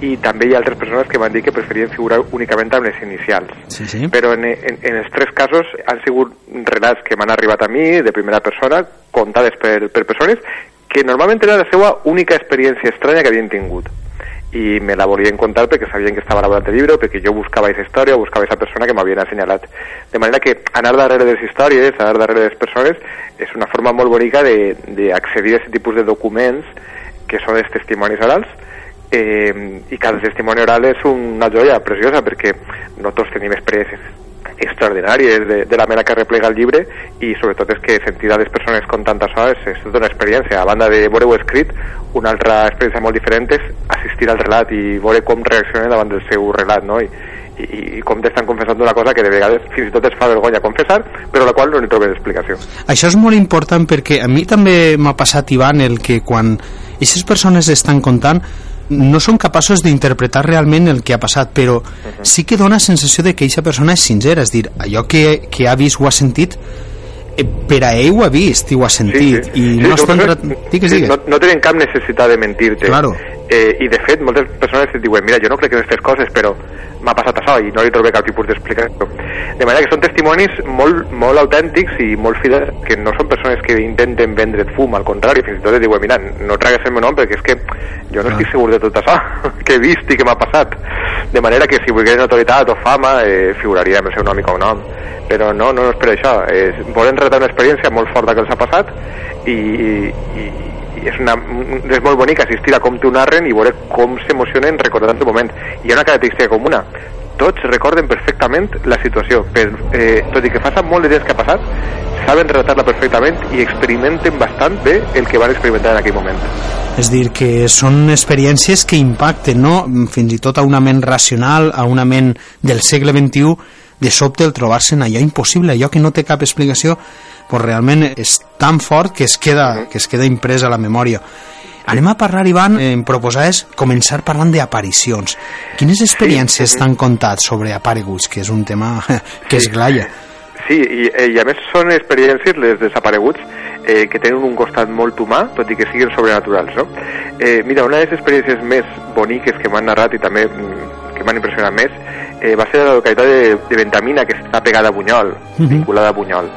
i també hi ha altres persones que van dir que preferien figurar únicament amb les inicials. Sí, sí. Però en, en, en els tres casos han sigut relats que m'han arribat a mi de primera persona, contades per, per persones que normalment era la seva única experiència estranya que havien tingut. I me la volien contar perquè sabien que estava elaborat el llibre perquè jo buscava aquesta història o buscava aquesta persona que m'havien assenyalat. De manera que anar darrere de les històries anar darrere de les persones és una forma molt bonica d'accedir a aquest tipus de documents que són els testimonis orals. Eh, i cada testimoni oral és una joia preciosa perquè no tots tenim experiències extraordinàries de, de la mena que replega el llibre i sobretot és que sentir a les persones contant això és, és tota una experiència. A banda de veure-ho escrit, una altra experiència molt diferent és assistir al relat i veure com reaccionen davant del seu relat, no? I, i, i com t'estan confessant una cosa que de vegades fins i tot es fa vergonya confessar, però la qual no li trobes explicació. Això és molt important perquè a mi també m'ha passat, Ivan, el que quan aquestes persones estan contant no són capaços d'interpretar realment el que ha passat, però uh -huh. sí que dona sensació de que aquesta persona és sincera, és dir, allò que, que ha vist o ha sentit eh, per a ell ho ha vist i ho ha sentit sí, sí. i sí, no estan... Digues, digues. No, no tenen cap necessitat de mentir-te claro. eh, i de fet moltes persones et diuen mira, jo no crec en aquestes coses però m'ha passat això i no li trobé cap tipus d'explicació. De manera que són testimonis molt, molt autèntics i molt fidels, que no són persones que intenten vendre fum, al contrari, fins i tot et diuen, mira, no tragues el meu nom perquè és que jo no ah. estic segur de tot això que he vist i que m'ha passat. De manera que si volgués autoritat o fama, eh, figuraria amb el seu nom i cognom. Però no, no, no és per això. És, volen relatar una experiència molt forta que els ha passat i, i, i és, una, és molt bonic assistir a com t'ho narren i veure com s'emocionen recordant el moment. Hi ha una característica comuna. Tots recorden perfectament la situació, per, eh, tot i que fa molt de temps que ha passat, saben relatar-la perfectament i experimenten bastant bé el que van experimentar en aquell moment. És dir, que són experiències que impacten, no? fins i tot a una ment racional, a una ment del segle XXI, de sobte el trobar-se en allò impossible, allò que no té cap explicació, pues realment és tan fort que es queda, que es queda imprès a la memòria. Anem a parlar, Ivan, em proposaves començar parlant d'aparicions. Quines experiències Sí. t'han contat sobre apareguts, que és un tema que es glalla? Sí, i, eh, i a més són experiències, les desapareguts, eh, que tenen un costat molt humà, tot i que siguin sobrenaturals, no? Eh, mira, una de les experiències més boniques que m'han narrat i també mm, que m'han impressionat més eh, va ser a la localitat de, de Ventamina, que està pegada a Bunyol, Mhm. vinculada a Bunyol.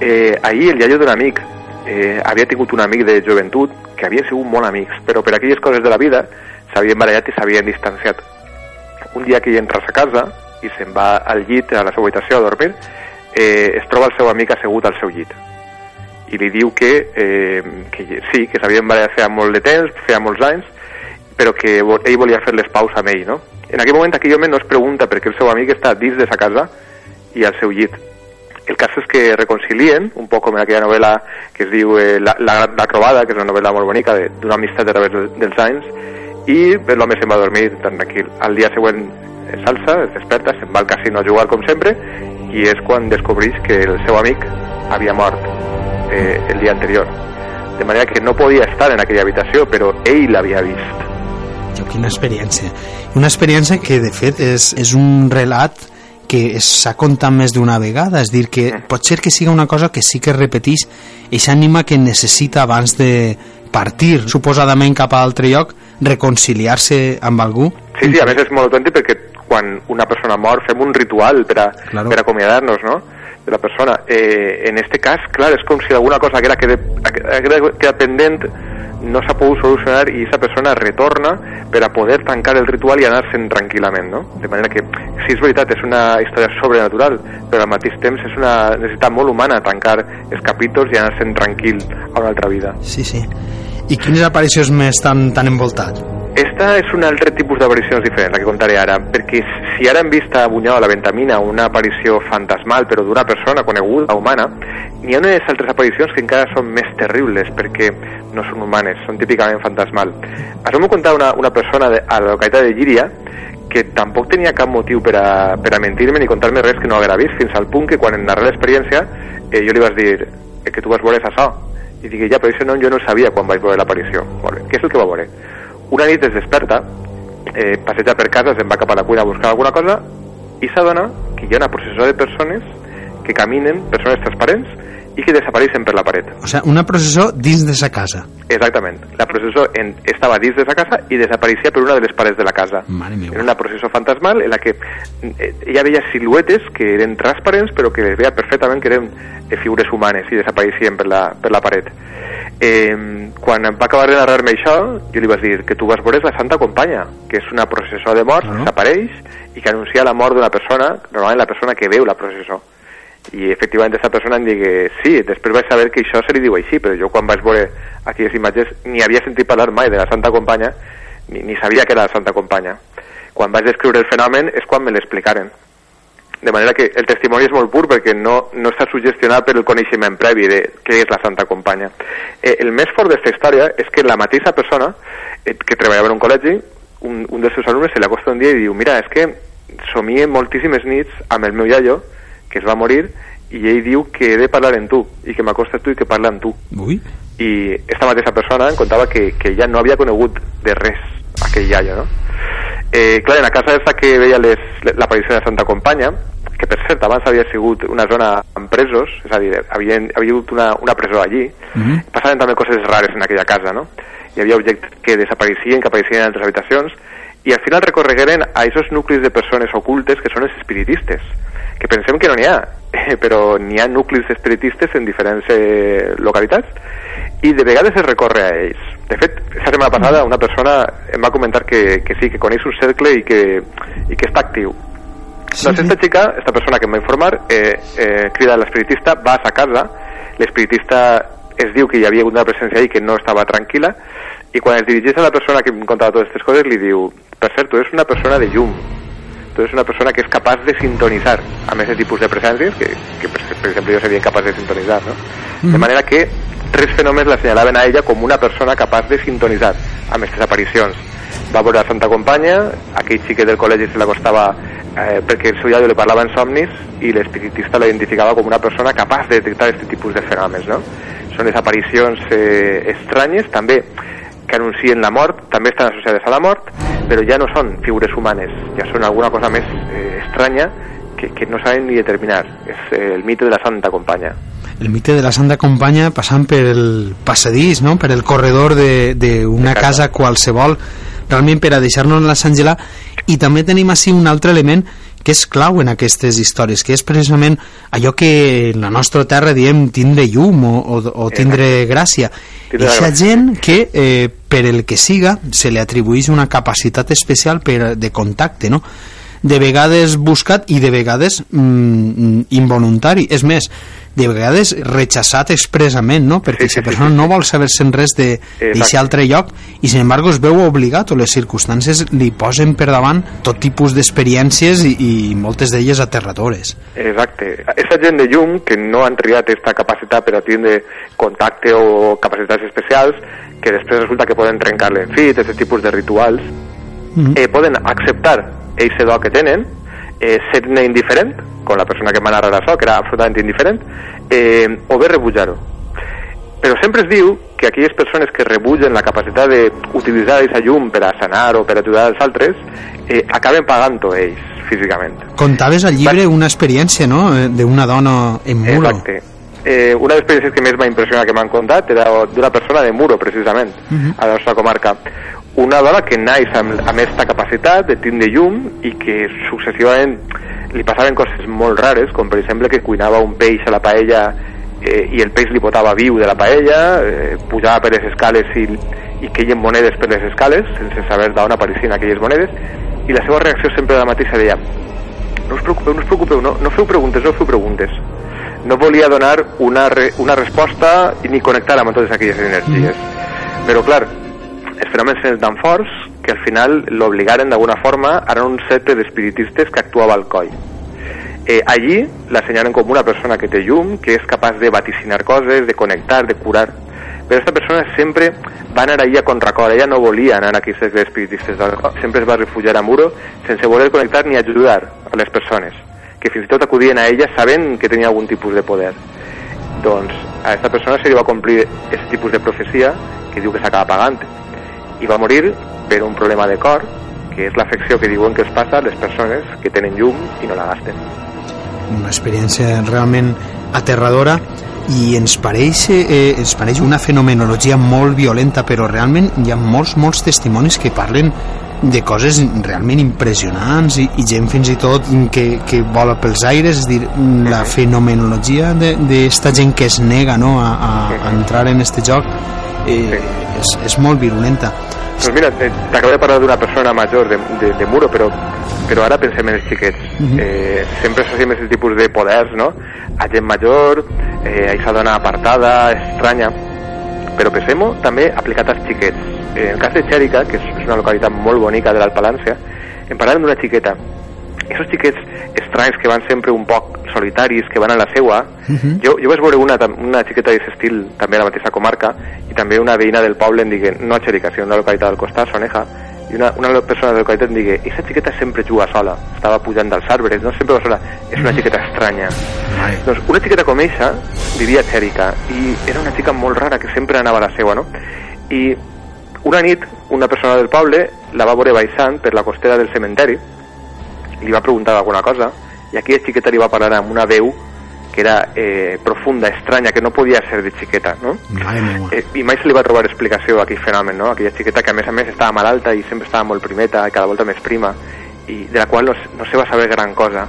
Eh, ahir el iaio d'un amic eh, havia tingut un amic de joventut que havien sigut molt amics, però per aquelles coses de la vida s'havien barallat i s'havien distanciat. Un dia que ell entra a sa casa i se'n va al llit, a la seva habitació a dormir, eh, es troba el seu amic assegut al seu llit i li diu que, eh, que sí, que s'havien barallat feia molt de temps, feia molts anys, però que ell volia fer les paus amb ell, no? En aquell moment aquell home no es pregunta perquè el seu amic està dins de sa casa i al seu llit. El cas és que reconcilien, un poc com en aquella novel·la que es diu eh, La, la, la Trobada, que és una novel·la molt bonica de- d'una amistat a través de, dels anys, i l'home se'n va dormir tan tranquil. Al dia següent s'alça, es desperta, se'n va al casino a jugar com sempre, i és quan descobreix que el seu amic havia mort eh, el dia anterior. De manera que no podia estar en aquella habitació, però ell l'havia vist. Jo, quina experiència. Una experiència que, de fet, és, és un relat que es- s'ha contat més d'una vegada, és dir, que pot ser que siga una cosa que sí que repeteix aquesta ànima que necessita abans de partir, suposadament cap a altre lloc, reconciliar-se amb algú. Sí, sí, a més és molt autèntic perquè quan una persona mor fem un ritual per a, Claro. per acomiadar-nos, no?, de la persona. Eh, en este cas, clar, és com si alguna cosa que era, que queda pendent no s'ha pogut solucionar i aquesta persona retorna per a poder tancar el ritual i anar-se'n tranquil·lament, no? De manera que, sí, és veritat, és una història sobrenatural, però al mateix temps és una necessitat molt humana tancar els capítols i anar-se'n tranquil a una altra vida. Sí, sí. I quines aparicions més t'han t'han envoltat? Esta és un altre tipus d'aparicions diferent, la que contaré ara, perquè si ara hem vist a Bunyol, la Ventamina, una aparició fantasmal, però d'una persona coneguda, humana, n'hi ha unes altres aparicions que encara són més terribles, perquè no són humanes, són típicament fantasmal. Això m'ho contar una, una persona de, a la localitat de Llíria, que tampoc tenia cap motiu per a, per ni contar-me res que no haguera vist, fins al punt que quan em narré l'experiència eh, jo li vaig dir eh, que tu vas veure això. I dic, ja, però això no, jo no sabia quan vaig veure l'aparició. Molt bé, què és el que va veure? Una nit es desperta, eh, passeja per casa, se'n la cuina a buscar alguna cosa i s'adona que hi ha una de persones que caminen, persones transparents, i que desapareixen per la paret. O sigui, una processó dins de sa casa. Exactament. La processó en, estava dins de sa casa i desapareixia per una de les parets de la casa. Mare meva. Era una processó fantasmal en la que eh, ella veia siluetes que eren transparents però que les veia perfectament que eren eh, figures humanes i desapareixien per la, per la paret. Eh, quan em va acabar de narrar-me això, jo li vaig dir que tu vas veure la Santa Companya, que és una processó de morts Ah. que s'apareix i que anuncia la mort d'una persona, normalment la persona que veu la processó. I efectivament aquesta persona em digui sí, després vaig saber que això se li diu així, però jo quan vaig veure aquelles imatges ni havia sentit parlar mai de la Santa Companya, ni, ni sabia que era la Santa Companya. Quan vaig descriure el fenomen és quan me l'explicaren. De manera que el testimoni és molt pur perquè no, no està sugestionat per el coneixement previ de què és la Santa Companya. Eh, el més fort d'aquesta història és que la mateixa persona eh, que treballava en un col·legi, un, un dels seus alumnes se li acosta un dia i diu mira, és que somie moltíssimes nits amb el meu iaio, que es va morir, i ell diu que he de parlar amb tu, i que m'acosta tu i que parla amb tu. Ui. I esta mateixa persona em contava que, que ja no havia conegut de res aquell iaio, no? Eh, clar, en la casa aquesta que veia les- l'aparició de Santa Companya, que per cert abans havia sigut una zona amb presos, és a dir, havia, havia hagut una, una presó allí, Mhm. passaven també coses rares en aquella casa, no? Hi havia objectes que desapareixien, que apareixien en altres habitacions, i al final recorregueren a aquests nuclis de persones ocultes que són els espiritistes, que pensem que no n'hi ha, però n'hi ha nuclis espiritistes en diferents eh, localitats, i de vegades es recorre a ells. De fet, la setmana passada una persona em va comentar que, que sí, que coneix un cercle i que, i que està actiu. Sí, doncs sí. esta xica, esta persona que em va informar, eh, eh, crida l'espiritista, va a sa casa, l'espiritista es diu que hi havia hagut una presència ahí que no estava tranquil·la, i quan es dirigeix a la persona que em contava totes aquestes coses li diu, per cert, tu eres una persona de llum, eres una persona que és capaç de sintonitzar amb aquest tipus de presències, que, que per, per exemple jo seria incapaç de sintonitzar, no? De manera que tres fenòmens la senyalaven a ella com una persona capaç de sintonitzar amb aquestes aparicions. Va veure la Santa Companya, aquell xiquet del col·legi se l'acostava eh, perquè el seu iaio li parlava en somnis i l'espiritista la identificava com una persona capaç de detectar aquest tipus de fenòmens, no? Són les aparicions eh, estranyes, també que anuncien la mort, també estan associades a la mort, però ja no són figures humanes, ja són alguna cosa més eh, estranya que, que no saben ni determinar. És eh, el mite de la Santa Companya. el mite de la Santa Companya passant per el passadís, no? per el corredor d'una Exacte. casa qualsevol, realment per a deixar-nos la Sàngela, i també tenim així un altre element que és clau en aquestes històries, que és precisament allò que en la nostra terra diem tindre llum o, o, o tindre gràcia. Tindre Eixa gràcia. gent que, eh, per el que siga, se li atribueix una capacitat especial per, de contacte, no? de vegades buscat i de vegades mm, involuntari. És més, de vegades rechaçat expressament, no? perquè si la persona no vol saber-se'n res d'aquest altre lloc i sin embargo es veu obligat o les circumstàncies li posen per davant tot tipus d'experiències i, i moltes d'elles aterradores. Exacte. Esa gent de llum que no han triat aquesta capacitat per a tindre contacte o capacitats especials, que després resulta que poden trencar l'enfit, aquest tipus de rituals, Mhm. eh, poden acceptar eixe do que tenen, eh, ser-ne indiferent, com la persona que m'ha narrat això, que era absolutament indiferent, eh, o bé rebutjar-ho. Però sempre es diu que aquelles persones que rebutgen la capacitat d'utilitzar aquesta llum per a sanar o per ajudar els altres, eh, acaben pagant-ho ells, físicament. Contaves al llibre una experiència no? Eh, d'una dona en muro. Exacte. Eh, una de les experiències que més m'ha impressionat que m'han contat era d'una persona de Muro, precisament, Mhm. a la nostra comarca. Una dona que naix amb, amb aquesta capacitat de tindre llum i que successivament li passaven coses molt rares, com per exemple que cuinava un peix a la paella eh, i el peix li botava viu de la paella, eh, pujava per les escales i, i queien monedes per les escales, sense saber d'on apareixien aquelles monedes, i la seva reacció sempre era la mateixa, deia no us preocupeu, no us preocupeu, no, no feu preguntes, no feu preguntes. No volia donar una, re, una resposta ni connectar amb totes aquelles energies. Però, clar, els fenòmens eren tan forts que al final l'obligaren d'alguna forma a un set d'espiritistes que actuava al coll. Eh, allí l'assenyalen com una persona que té llum, que és capaç de vaticinar coses, de connectar, de curar. Però aquesta persona sempre va anar allí a contracor, ella no volia anar a aquests espiritistes cor, sempre es va refugiar a Muro sense voler connectar ni ajudar a les persones, que fins i tot acudien a ella sabent que tenia algun tipus de poder. Doncs a aquesta persona se li va complir aquest tipus de profecia que diu que s'acaba pagant i va morir per un problema de cor que és l'afecció que diuen que es passa a les persones que tenen llum i no la gasten. una experiència realment aterradora i ens pareix, eh, ens pareix una fenomenologia molt violenta però realment hi ha molts, molts testimonis que parlen de coses realment impressionants i, i gent fins i tot que, que vola pels aires és dir, la fenomenologia d'esta gent que es nega no, a, a, a entrar en este joc eh, és, és molt virulenta Doncs mira, eh, t'acabo de parlar d'una persona major de, de, de Muro, però, però ara pensem en els xiquets. Mhm. eh, sempre associem aquest tipus de poders, no?, a gent major, eh, a aquesta dona apartada, estranya, però pensem-ho també aplicat als xiquets. Eh, en el cas de Xèrica, que és, una localitat molt bonica de l'Alpalància, em parlàvem d'una xiqueta. Esos xiquets estranys que van sempre un poc solitaris, que van a la seua, Mhm. jo, jo vaig veure una, una xiqueta d'aquest estil també a la mateixa comarca i també una veïna del poble em digué, no a Xèrica, sinó una localitat del costat, Soneja, i una, una persona de la localitat em digué, aquesta xiqueta sempre juga sola, estava pujant dels arbres, no sempre va sola, és una xiqueta estranya. Ai. Doncs una xiqueta com eixa vivia a Xèrica i era una xica molt rara que sempre anava a la seua, no? I una nit, una persona del poble la va veure baixant per la costera del cementeri li va preguntar alguna cosa i aquella xiqueta li va parlar amb una veu que era eh, profunda, estranya, que no podia ser de xiqueta, no? Eh, I mai se li va trobar explicació a aquell fenomen, no? Aquella xiqueta que a més a més estava malalta i sempre estava molt primeta, i cada volta més prima, i de la qual no, no se va saber gran cosa.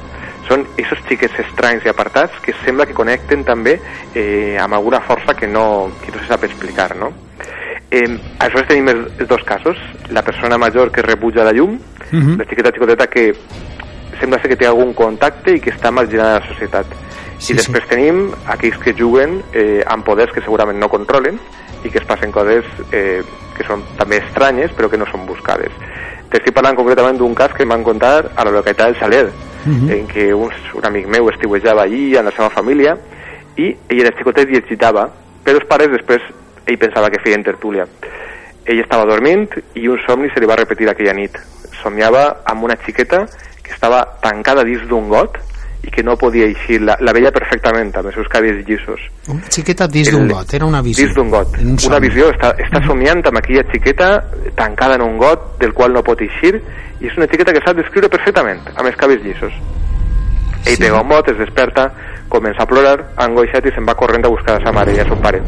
Són aquests xiquets estranys i apartats que sembla que connecten també eh, amb alguna força que no, que no se sap explicar, no? Eh, aleshores tenim els, els dos casos, la persona major que rebutja la llum, Mhm. la xiqueta xicoteta que sembla ser que té algun contacte i que està marginada de la societat. Sí, I després sí. tenim aquells que juguen eh, amb poders que segurament no controlen i que es passen coses eh, que són també estranyes però que no són buscades. t'estic parlant concretament d'un cas que em van contar a la localitat del Saler, Mhm. en què un, un amic meu estiuejava allí amb la seva família i ell era xicotet i excitava, però els pares després ell pensava que feien tertúlia. Ell estava dormint i un somni se li va repetir aquella nit. Somiava amb una xiqueta que estava tancada dins d'un got i que no podia eixir. La, la veia perfectament, amb els seus cabells llisos. Una xiqueta dins d'un got, era una visió. Dins d'un got. Un Una visió, està, està somiant amb aquella xiqueta tancada en un got del qual no pot eixir i és una xiqueta que sap descriure perfectament, amb els cabells llisos. Ell Sí. pega un mot, es desperta, comença a plorar, angoixat i se'n va corrent a buscar a sa mare i a son pare.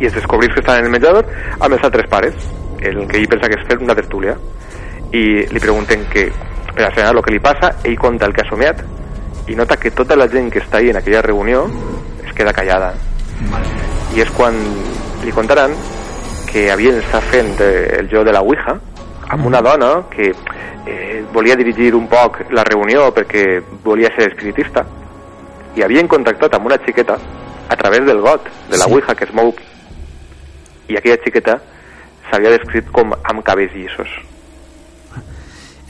I es descobreix que estan en el menjador amb els altres pares, el que ell pensa que és fer una tertúlia. I li pregunten que, assenyalar el que li passa, ell conta el que ha somiat i nota que tota la gent que està ahí en aquella reunió es queda callada. I és quan li contaran que havien estat fent eh, el joc de la Ouija amb una dona que eh, volia dirigir un poc la reunió perquè volia ser espiritista i havien contactat amb una xiqueta a través del got de la Sí. Ouija que es mou i aquella xiqueta s'havia descrit com amb cabells llissos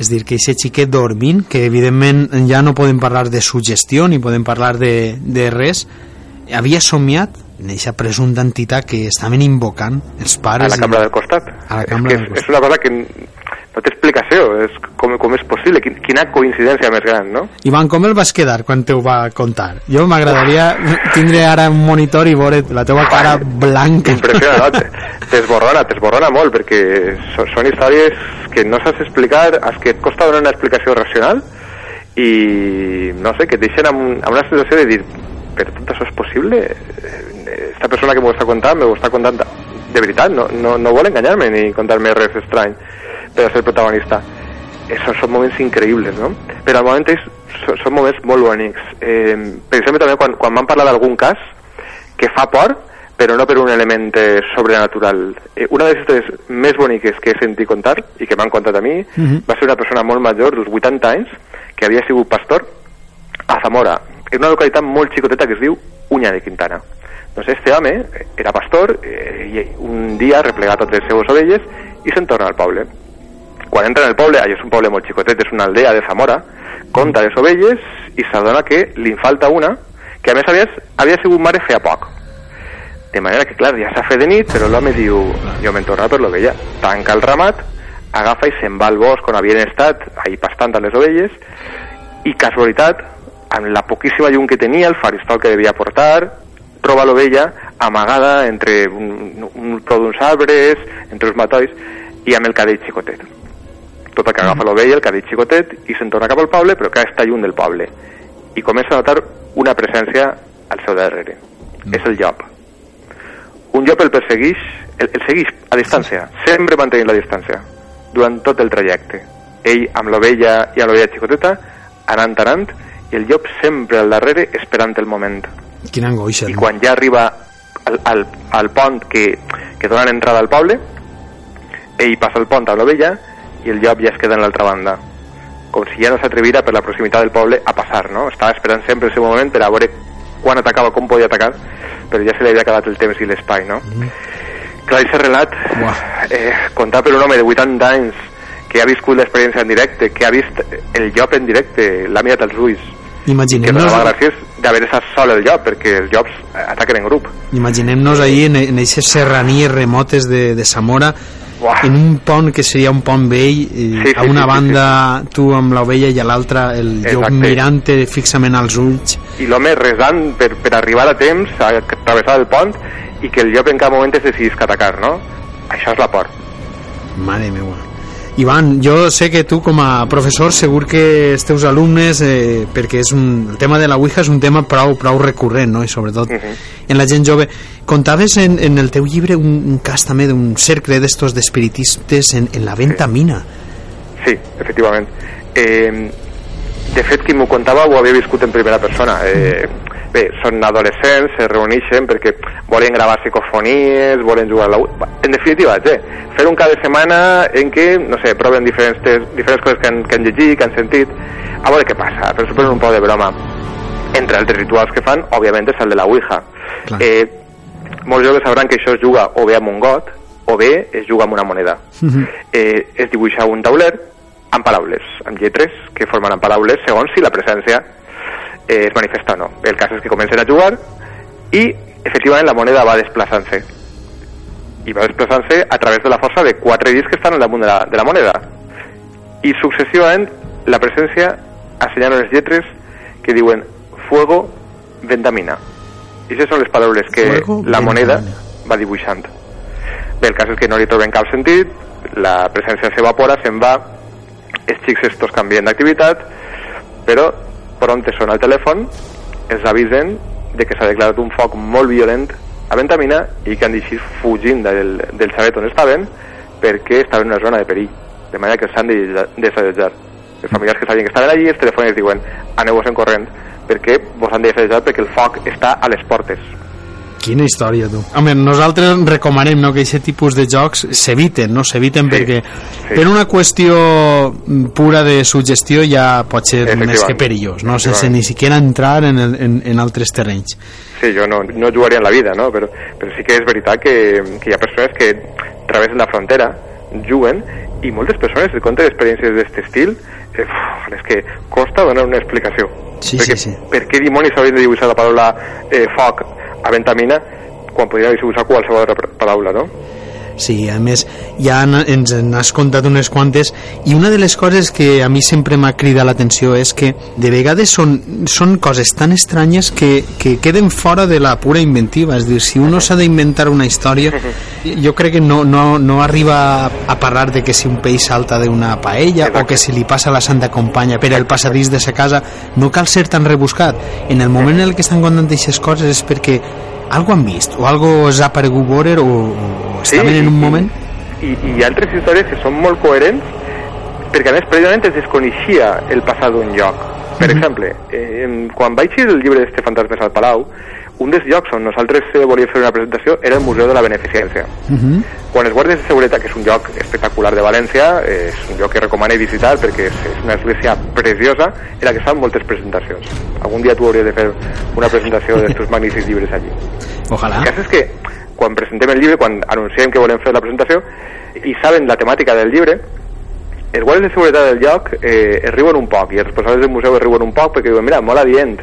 És dir, que aquest xiquet dormint, que evidentment ja no podem parlar de sugestió ni podem parlar de, de res, havia somiat en aquesta presumpta entitat que estaven invocant els a pares... la i- cambra del costat A la és, cambra que del és, costat. és una cosa que no té explicació és com, com és possible, Quin, quina coincidència més gran no? Ivan, com el vas quedar quan te ho va contar? Jo m'agradaria tindre ara un monitor i veure la teva cara blanca. Impressionant, no? t'esborrona, t'esborrona molt, perquè són històries que no saps explicar, als que et costa donar una explicació racional i, no sé, que et deixen amb, amb una sensació de dir però tot això és possible? Esta persona que m'ho està contant, m'ho està contant de, de veritat, no, no, no vol enganyar-me ni contar-me res estrany per a ser protagonista. Són, són moments increïbles, no? Però al moment és, són, són moments molt bonics. Eh, per exemple, també quan, quan m'han parlat d'algun cas que fa por, però no per un element eh, sobrenatural. Eh, una de les històries més boniques que he sentit contar, i que m'han contat a mi, Mhm. va ser una persona molt major, d'uns 80 anys, que havia sigut pastor a Zamora, en una localitat molt xicoteta que es diu Uña de Quintana. Doncs este home era pastor eh, i un dia replega totes les seues ovelles i se'n torna al poble. Quan entra en el poble, allò és un poble molt xicotet, és una aldea de Zamora, compta les ovelles i s'adona que li falta una que a més a més havia sigut mare feia poc. De manera que, clar, ja s'ha fet de nit, però l'home diu, jo me'n torno per l'ovella. Tanca el ramat, agafa i se'n va al bosc on havien estat, ahir pastant amb les ovelles, i casualitat, amb la poquíssima llum que tenia, el faristol que devia portar, troba l'ovella amagada entre un, un tro d'uns arbres, entre els matolls, i amb el cadell xicotet. Tota que agafa l'ovella, el cadell xicotet, i se'n torna cap al poble, però que està lluny del poble. I comença a notar una presència al seu darrere. És el llop. Un llop el persegueix, el, el segueix a distància, sempre mantenint la distància, durant tot el trajecte. Ell amb l'ovella i amb l'ovella xicoteta, anant, anant, i el llop sempre al darrere esperant el moment. Quina angoixa. I no? quan ja arriba al, al, al pont que, que donen entrada al poble, ell passa el pont amb l'ovella i el llop ja es queda en l'altra banda com si ja no s'atrevira per la proximitat del poble a passar, no? Estava esperant sempre el seu moment per a veure quan atacava, com podia atacar, però ja se li havia acabat el temps i l'espai, no? Clar, aquest relat, eh, contat per un home de 80 anys que ha viscut l'experiència en directe, que ha vist el llop en directe, l'ha mirat als ulls, que Imaginem-nos donava gràcies d'haver estat sol el llop, perquè els llops ataquen en grup. imaginem-nos ahir en, en aquestes serranies remotes de, de Zamora Buah. en un pont que seria un pont vell eh, Sí, sí, a una sí, sí, banda tu amb l'ovella i a l'altra el llop Exacte. mirant fixament als ulls i l'home resant per, per arribar a temps a travessar el pont i que el llop en cap moment es decidís atacar, no? Això és la por. Mare meua. Ivan, jo sé que tu com a professor segur que els teus alumnes, eh, perquè és un, el tema de la Ouija és un tema prou, prou recurrent, no? i sobretot Mhm. en la gent jove. Contaves en, en el teu llibre un, un cas també d'un cercle d'estos d'espiritistes en, en la venta mina. Sí, efectivament. Eh, de fet, qui m'ho contava ho havia viscut en primera persona. Eh, bé, són adolescents, se reuneixen perquè volen gravar psicofonies, volen jugar a la... En definitiva, eh, fer un cada setmana en què, no sé, proven diferents, tes- diferents coses que han, que han llegit, que han sentit, a veure què passa, però s'ho prenen un poc de broma. Entre altres rituals que fan, òbviament, és el de la Ouija. Clar. Eh, molts joves sabran que això es juga o bé amb un got o bé es juga amb una moneda. eh, es dibuixa un tauler amb paraules, amb lletres que formen amb paraules segons si la presència eh, es manifesta o no. El cas és que comencen a jugar i efectivament la moneda va desplaçant-se i va desplaçant-se a través de la força de quatre dits que estan al damunt de la, de la moneda i successivament la presència assenyala unes lletres que diuen fuego, ventamina i aquestes són les paraules que Fuego, la moneda ventamina. va dibuixant bé, el cas és que no li troben cap sentit la presència s'evapora, se'n va els xics estos canvien d'activitat però prompte sona el telèfon els avisen de que s'ha declarat un foc molt violent a Ventamina i que han d'eixir fugint del, del xalet on estaven perquè estaven en una zona de perill de manera que s'han de desallotjar. Els familiars que sabien que estaven allí els telèfons diuen aneu-vos en corrent perquè vos han de desallotjar perquè el foc està a les portes Quina història, tu. Home, nosaltres recomanem no, que aquest tipus de jocs s'eviten, no? S'eviten Sí, perquè sí. per una qüestió mm, pura de suggestió ja pot ser més que perillós, no? Sense ni siquiera entrar en, el, en, en altres terrenys. Sí, jo no, no jugaria en la vida, no? Però, però sí que és veritat que, que hi ha persones que travessen la frontera, juguen, i moltes persones es conten experiències d'aquest estil, eh, uf, és que costa donar una explicació. Sí, perquè, sí, sí. Per què dimonis haurien de dibuixar la paraula eh, foc a ventamina quan podria dibuixar qualsevol altra paraula, no? Sí, a més, ja ens n'has contat unes quantes i una de les coses que a mi sempre m'ha cridat l'atenció és que de vegades són, són coses tan estranyes que, que queden fora de la pura inventiva. És dir, si uno s'ha d'inventar una història jo crec que no, no, no arriba a, a parlar de que si un peix salta d'una paella o que si li passa la Santa Companya per el passadís de sa casa no cal ser tan rebuscat. En el moment en el que estan contant aquestes coses és perquè algo han vist o algo els ha aparegut veure o, o estaven en un moment? I, i hi ha altres històries que són molt coherents perquè a més precisament es desconeixia el passat d'un lloc. Per exemple, eh, quan vaig llegir el llibre d'este Fantasmes al Palau, un dels llocs on nosaltres eh, volíem fer una presentació era el Museu de la Beneficència. uh -huh. Quan els guàrdies de seguretat, que és un lloc espectacular de València, eh, és un lloc que recomano visitar perquè és, és una església preciosa en la que fan moltes presentacions. Algun dia tu hauries de fer una presentació d'estos magnífics llibres allí. ojalà El cas és que quan presentem el llibre, quan anunciem que volem fer la presentació i saben la temàtica del llibre, els guàrdies de seguretat del lloc eh, es riuen un poc i els responsables del museu es riuen un poc perquè diuen, mira, molt adient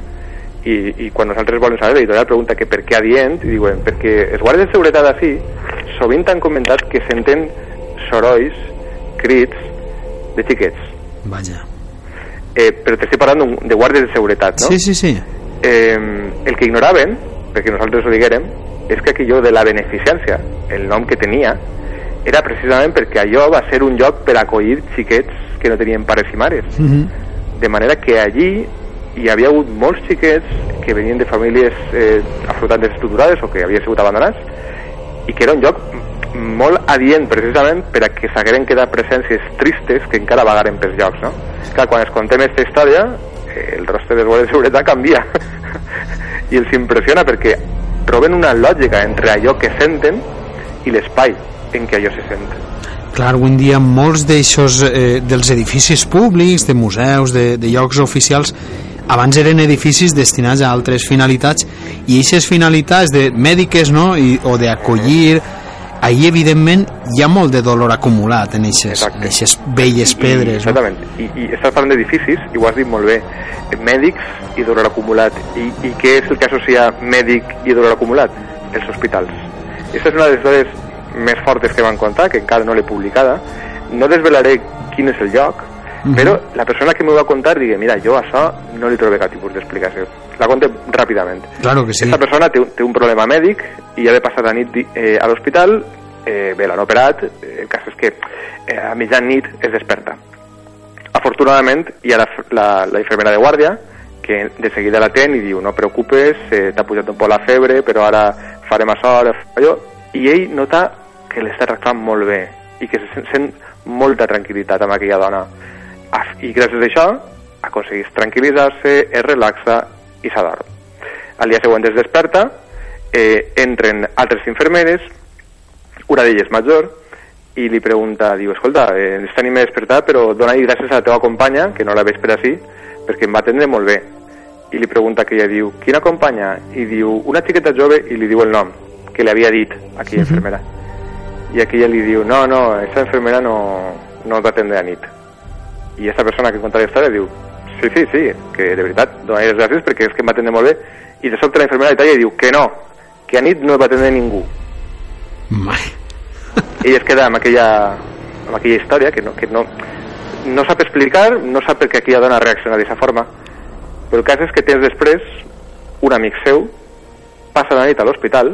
i, i quan nosaltres volem saber, l'editorial pregunta que per què adient i diuen, perquè els guàrdies de seguretat així sovint han comentat que senten sorolls, crits de xiquets vaja eh, però t'estic parlant de guàrdies de seguretat, no? sí, sí, sí eh, el que ignoraven, perquè nosaltres ho diguérem, és que aquello de la beneficència, el nom que tenia, era precisament perquè allò va ser un lloc per acollir xiquets que no tenien pares i mares. uh -huh. De manera que allí hi havia hagut molts xiquets que venien de famílies eh, absolutament desestructurades o que havien sigut abandonats i que era un lloc molt adient precisament per a que s'hagueren quedat presències tristes que encara vagaren pels llocs, no? Clar, quan es contem aquesta història, el rostre dels guàrdies de seguretat canvia i els impressiona perquè troben una lògica entre allò que senten i l'espai en què allò se sent. Clar, avui en dia molts d'eixos eh, dels edificis públics, de museus, de, de llocs oficials, abans eren edificis destinats a altres finalitats i aquestes finalitats de mèdiques no? I, o d'acollir ahir evidentment hi ha molt de dolor acumulat en aquestes velles I- pedres no? Exactament. I, I estàs parlant d'edificis, i ho has dit molt bé, mèdics i dolor acumulat. I, I què és el que associa mèdic i dolor acumulat? Els hospitals. Aquesta és una de les històries més fortes que van contar, que encara no l'he publicada. No desvelaré quin és el lloc, Però la persona que m'ho va contar digui, mira, jo a això no li trobé cap tipus d'explicació. La conté ràpidament. Claro que sí. Aquesta persona té, un- té un problema mèdic i ha de passar la nit eh, a l'hospital, eh, bé, l'han operat, eh, el cas és que eh, a mitjan-nit es desperta. Afortunadament hi ha la, la, la infermera de guàrdia que de seguida l'atén i diu no preocupes, eh, t'ha pujat un poc la febre però ara farem això, ara allò i ell nota que l'està tractant molt bé i que se sent, molta tranquil·litat amb aquella dona i gràcies a això aconsegueix tranquil·litzar-se, es relaxa i s'adorm. Al dia següent es desperta, eh, entren altres infermeres, una d'elles major, i li pregunta, diu, escolta, eh, ens tenim a despertar, però dona-li gràcies a la teva companya, que no la veig per així, perquè em va atendre molt bé. I li pregunta que ella diu, quina companya? I diu, una xiqueta jove, i li diu el nom, que li havia dit aquella infermera. i aquella li diu, no, no, esa enfermera no, no va atendre a nit. I aquesta persona que conta la història diu, sí, sí, sí, que de veritat, donaré les gràcies perquè és que em va atendre molt bé. I de sobte la infermera de talla i diu que no, que a nit no va atendre ningú. Mai. Ell es queda amb aquella, amb aquella història que no, que no, no sap explicar, no sap per què aquella dona reacciona d'aquesta forma, però el cas és que tens després un amic seu, passa la nit a l'hospital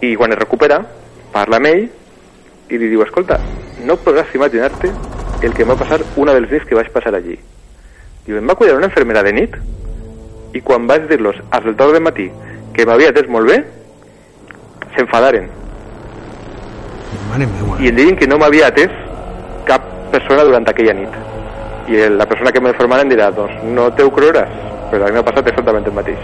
i quan es recupera parla amb ell i li diu, escolta, no podràs imaginar-te el que em va passar una dels nits que vaig passar allí. Diu, em va cuidar una infermera de nit i quan vaig dir-los del torn de matí que m'havia atès molt bé, s'enfadaren i em deien que no m'havia atès cap persona durant aquella nit. I la persona que m'informara em dirà, doncs no te ho creuràs, però a mi m'ha passat exactament el mateix.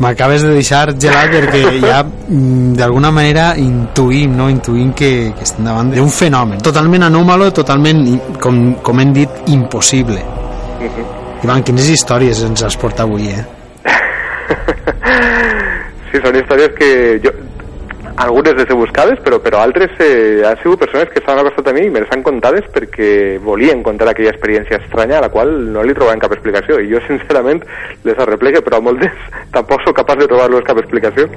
M'acabes de deixar gelat perquè ja mm, d'alguna manera intuïm, no? intuïm que, que estem davant d'un fenomen totalment anòmalo, totalment, com, com hem dit, impossible. Ivan, quines històries ens has portat avui, eh? Sí, són històries que jo, algunes les he buscades, però, però altres eh, han sigut persones que s'han acostat a mi i me les han contades perquè volien contar aquella experiència estranya a la qual no li trobaven cap explicació. I jo, sincerament, les arreplegue, però a moltes tampoc sóc capaç de trobar-los cap explicació.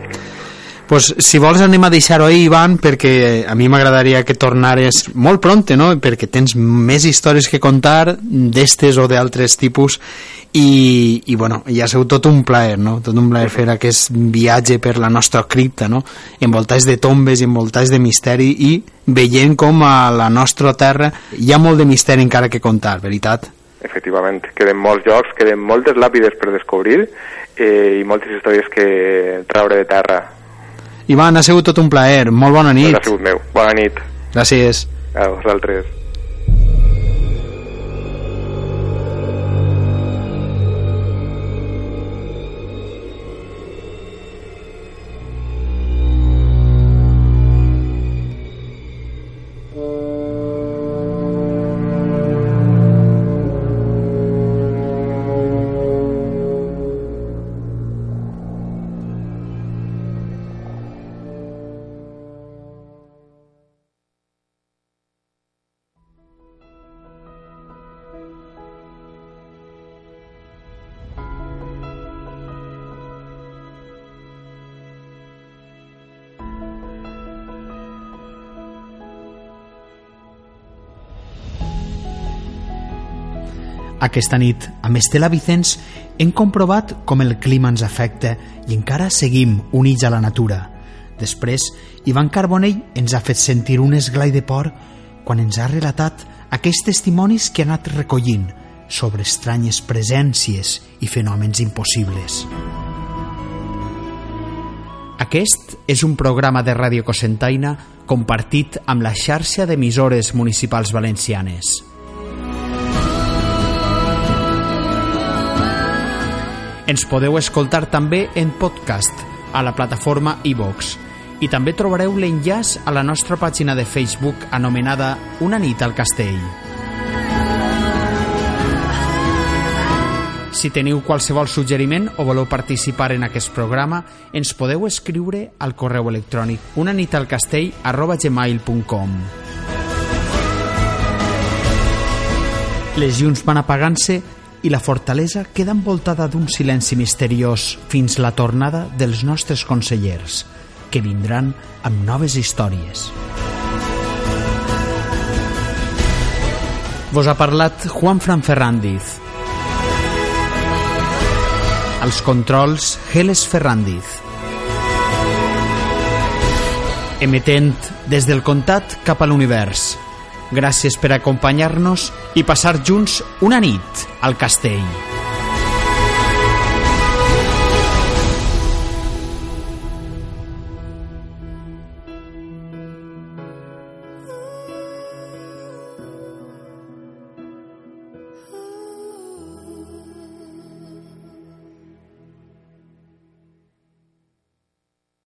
pues, si vols anem a deixar-ho ahí, Ivan, perquè a mi m'agradaria que tornares molt pronte, no? perquè tens més històries que contar d'estes o d'altres tipus i, i bueno, ja ha sigut tot un plaer, no? tot un plaer fer aquest viatge per la nostra cripta, no? envoltats de tombes, envoltats de misteri i veient com a la nostra terra hi ha molt de misteri encara que contar, veritat? Efectivament, queden molts llocs, queden moltes làpides per descobrir eh, i moltes històries que traure de terra. Ivan, ha sigut tot un plaer, molt bona nit. Ha sigut meu. Bona nit Gràcies. a vosaltres. Aquesta nit, amb Estela Vicens, hem comprovat com el clima ens afecta i encara seguim units a la natura. Després, Ivan Carbonell ens ha fet sentir un esglai de por quan ens ha relatat aquells testimonis que ha anat recollint sobre estranyes presències i fenòmens impossibles. Aquest és un programa de Ràdio Cosentaina compartit amb la xarxa d'emissores municipals valencianes. Ens podeu escoltar també en podcast a la plataforma iVox i també trobareu l'enllaç a la nostra pàgina de Facebook anomenada Una nit al castell. Si teniu qualsevol suggeriment o voleu participar en aquest programa, ens podeu escriure al correu electrònic unanitalcastell arroba gmail.com Les llums van apagant-se i la fortalesa queda envoltada d'un silenci misteriós fins la tornada dels nostres consellers, que vindran amb noves històries. Vos ha parlat Juan Fran Ferrandiz. Als controls, Geles Ferrandiz. Emetent des del comtat cap a l'univers. Gràcies per acompanyar-nos i passar junts una nit al castell.